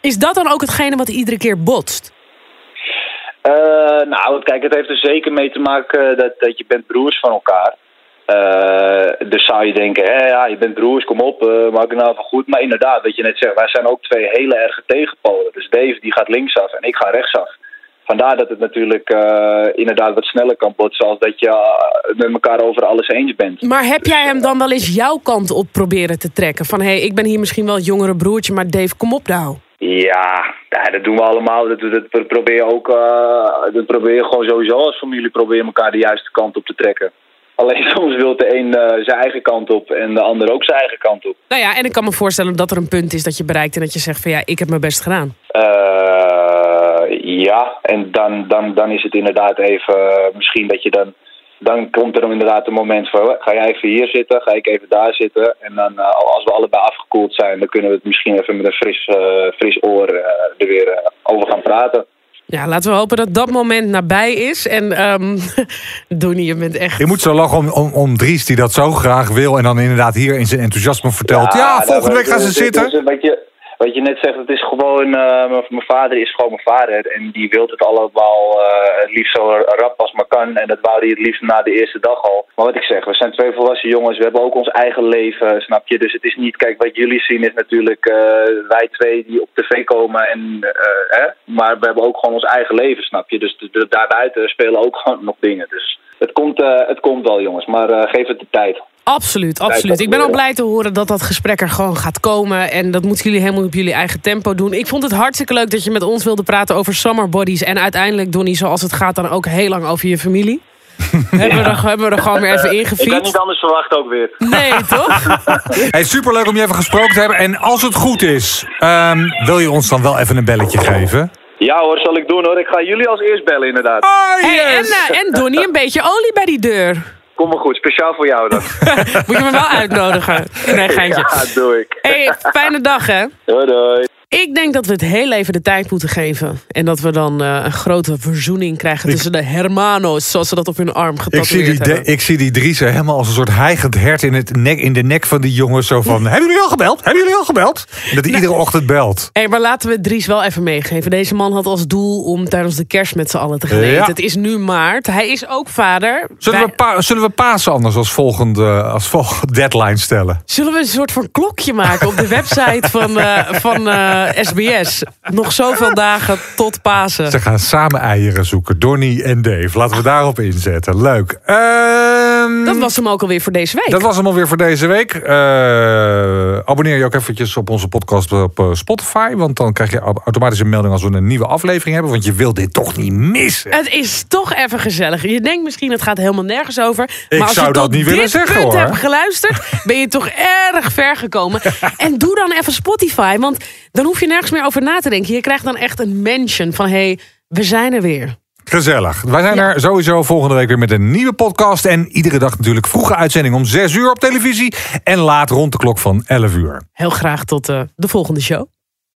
Is dat dan ook hetgene wat iedere keer botst? Nou, kijk, het heeft er zeker mee te maken dat, dat je bent broers van elkaar. Eh, dus zou je denken, hè, ja, je bent broers, kom op, eh maak het nou even goed. Maar inderdaad, wat je net zegt, wij zijn ook twee hele erge tegenpolen. Dus Dave die gaat linksaf en ik ga rechtsaf. Vandaar dat het natuurlijk eh, inderdaad wat sneller kan botsen als dat je met elkaar over alles eens bent. Maar heb jij hem dan wel eens jouw kant op proberen te trekken? Van hé, hey, ik ben hier misschien wel het jongere broertje, maar Dave, kom op nou. Ja, dat doen we allemaal. Dat, dat, dat probeer je ook, dat probeer je gewoon sowieso als familie probeer je elkaar de juiste kant op te trekken. Alleen soms wil de een eh, zijn eigen kant op en de ander ook zijn eigen kant op. Nou ja, en ik kan me voorstellen dat er een punt is dat je bereikt... en dat je zegt van ja, ik heb mijn best gedaan. Eh, ja, en dan, dan, dan is het inderdaad even eh, misschien dat je dan dan komt er inderdaad een moment van, ga jij even hier zitten, ga ik even daar zitten. En dan als we allebei afgekoeld zijn, dan kunnen we het misschien even met een fris, fris oor er weer over gaan praten. Ja, laten we hopen dat dat moment nabij is. En ehm Donnie, je bent echt... Je moet zo lachen om, om, om Dries die dat zo graag wil... en dan inderdaad hier in zijn enthousiasme vertelt... ja, nou, volgende week gaan ze zitten. het- Wat je, wat je net zegt, het is gewoon... eh, mijn- vader is gewoon mijn vader. En die wil het allemaal eh, het liefst zo rap als maar kan. En dat wou hij het liefst na de eerste dag al. Maar wat ik zeg, we zijn twee volwassen jongens. We hebben ook ons eigen leven, snap je? Dus het is niet... Kijk, wat jullie zien is natuurlijk eh, wij twee die op tv komen. En, hè? Maar we hebben ook gewoon ons eigen leven, snap je? Dus daarbuiten spelen ook gewoon nog dingen. Dus het komt, eh, het komt wel, jongens. Maar eh, geef het de tijd. Absoluut, absoluut. Ik ben al blij te horen dat dat gesprek er gewoon gaat komen. En dat moeten jullie helemaal op jullie eigen tempo doen. Ik vond het hartstikke leuk dat je met ons wilde praten over summer bodies. En uiteindelijk, Donnie, zoals het gaat, dan ook heel lang over je familie. hebben, we er, hebben we er gewoon weer even Ik had niet ingefietst. anders verwacht ook weer. Nee, toch? Hey, superleuk om je even gesproken te hebben. En als het goed is, ehm, wil je ons dan wel even een belletje geven? Ja hoor, zal ik doen hoor. Ik ga jullie als eerst bellen inderdaad. Oh, Hey, en, yes! eh, en Donnie, een beetje olie bij die deur. Kom maar goed, speciaal voor jou dan. Moet je me wel uitnodigen. Nee, geintje. Ja, doe ik. Hey, fijne dag, hè? Doei doei. Ik denk dat we het heel even de tijd moeten geven. En dat we dan eh, een grote verzoening krijgen tussen de hermanos, zoals ze dat op hun arm Ik zie, getatoeëerd die, hebben. ik zie die Dries helemaal als een soort hijgend hert in, het nek, in de nek van die jongens. Zo van, hebben jullie al gebeld? Hebben jullie al gebeld? En dat hij iedere ochtend belt. Hey, maar laten we Dries wel even meegeven. Deze man had als doel om tijdens de kerst met z'n allen te gaan eten. Ja. Het is nu maart. Hij is ook vader. Zullen, Wij- we, pa, zullen we Pasen anders als volgende, als volgende deadline stellen? Zullen we een soort van klokje maken op de website van, eh, van eh, SBS? Nog zoveel dagen tot Pasen. Ze gaan samen eieren zoeken. Donnie en Dave. Laten we daarop inzetten. Leuk. Ehm, Dat was hem ook alweer voor deze week. Dat was hem alweer voor deze week. Eh, abonneer je ook eventjes op onze podcast op eh, Spotify. Want dan krijg je au- automatisch een melding als we een nieuwe aflevering hebben. Want je wilt dit toch niet missen. Het is toch even gezellig. Je denkt misschien het gaat helemaal nergens over. Ik maar als zou je dat tot niet willen zeggen, hoor. hebt geluisterd, ben je toch erg ver gekomen. en doe dan even Spotify, want dan hoef je nergens meer over na te denken. Je krijgt dan echt een mention van, hé, hey, we zijn er weer. Gezellig. Wij zijn er sowieso volgende week weer met een nieuwe podcast. En iedere dag natuurlijk vroege uitzending om 6 uur op televisie. En laat rond de klok van 11 uur. Heel graag tot eh, de volgende show.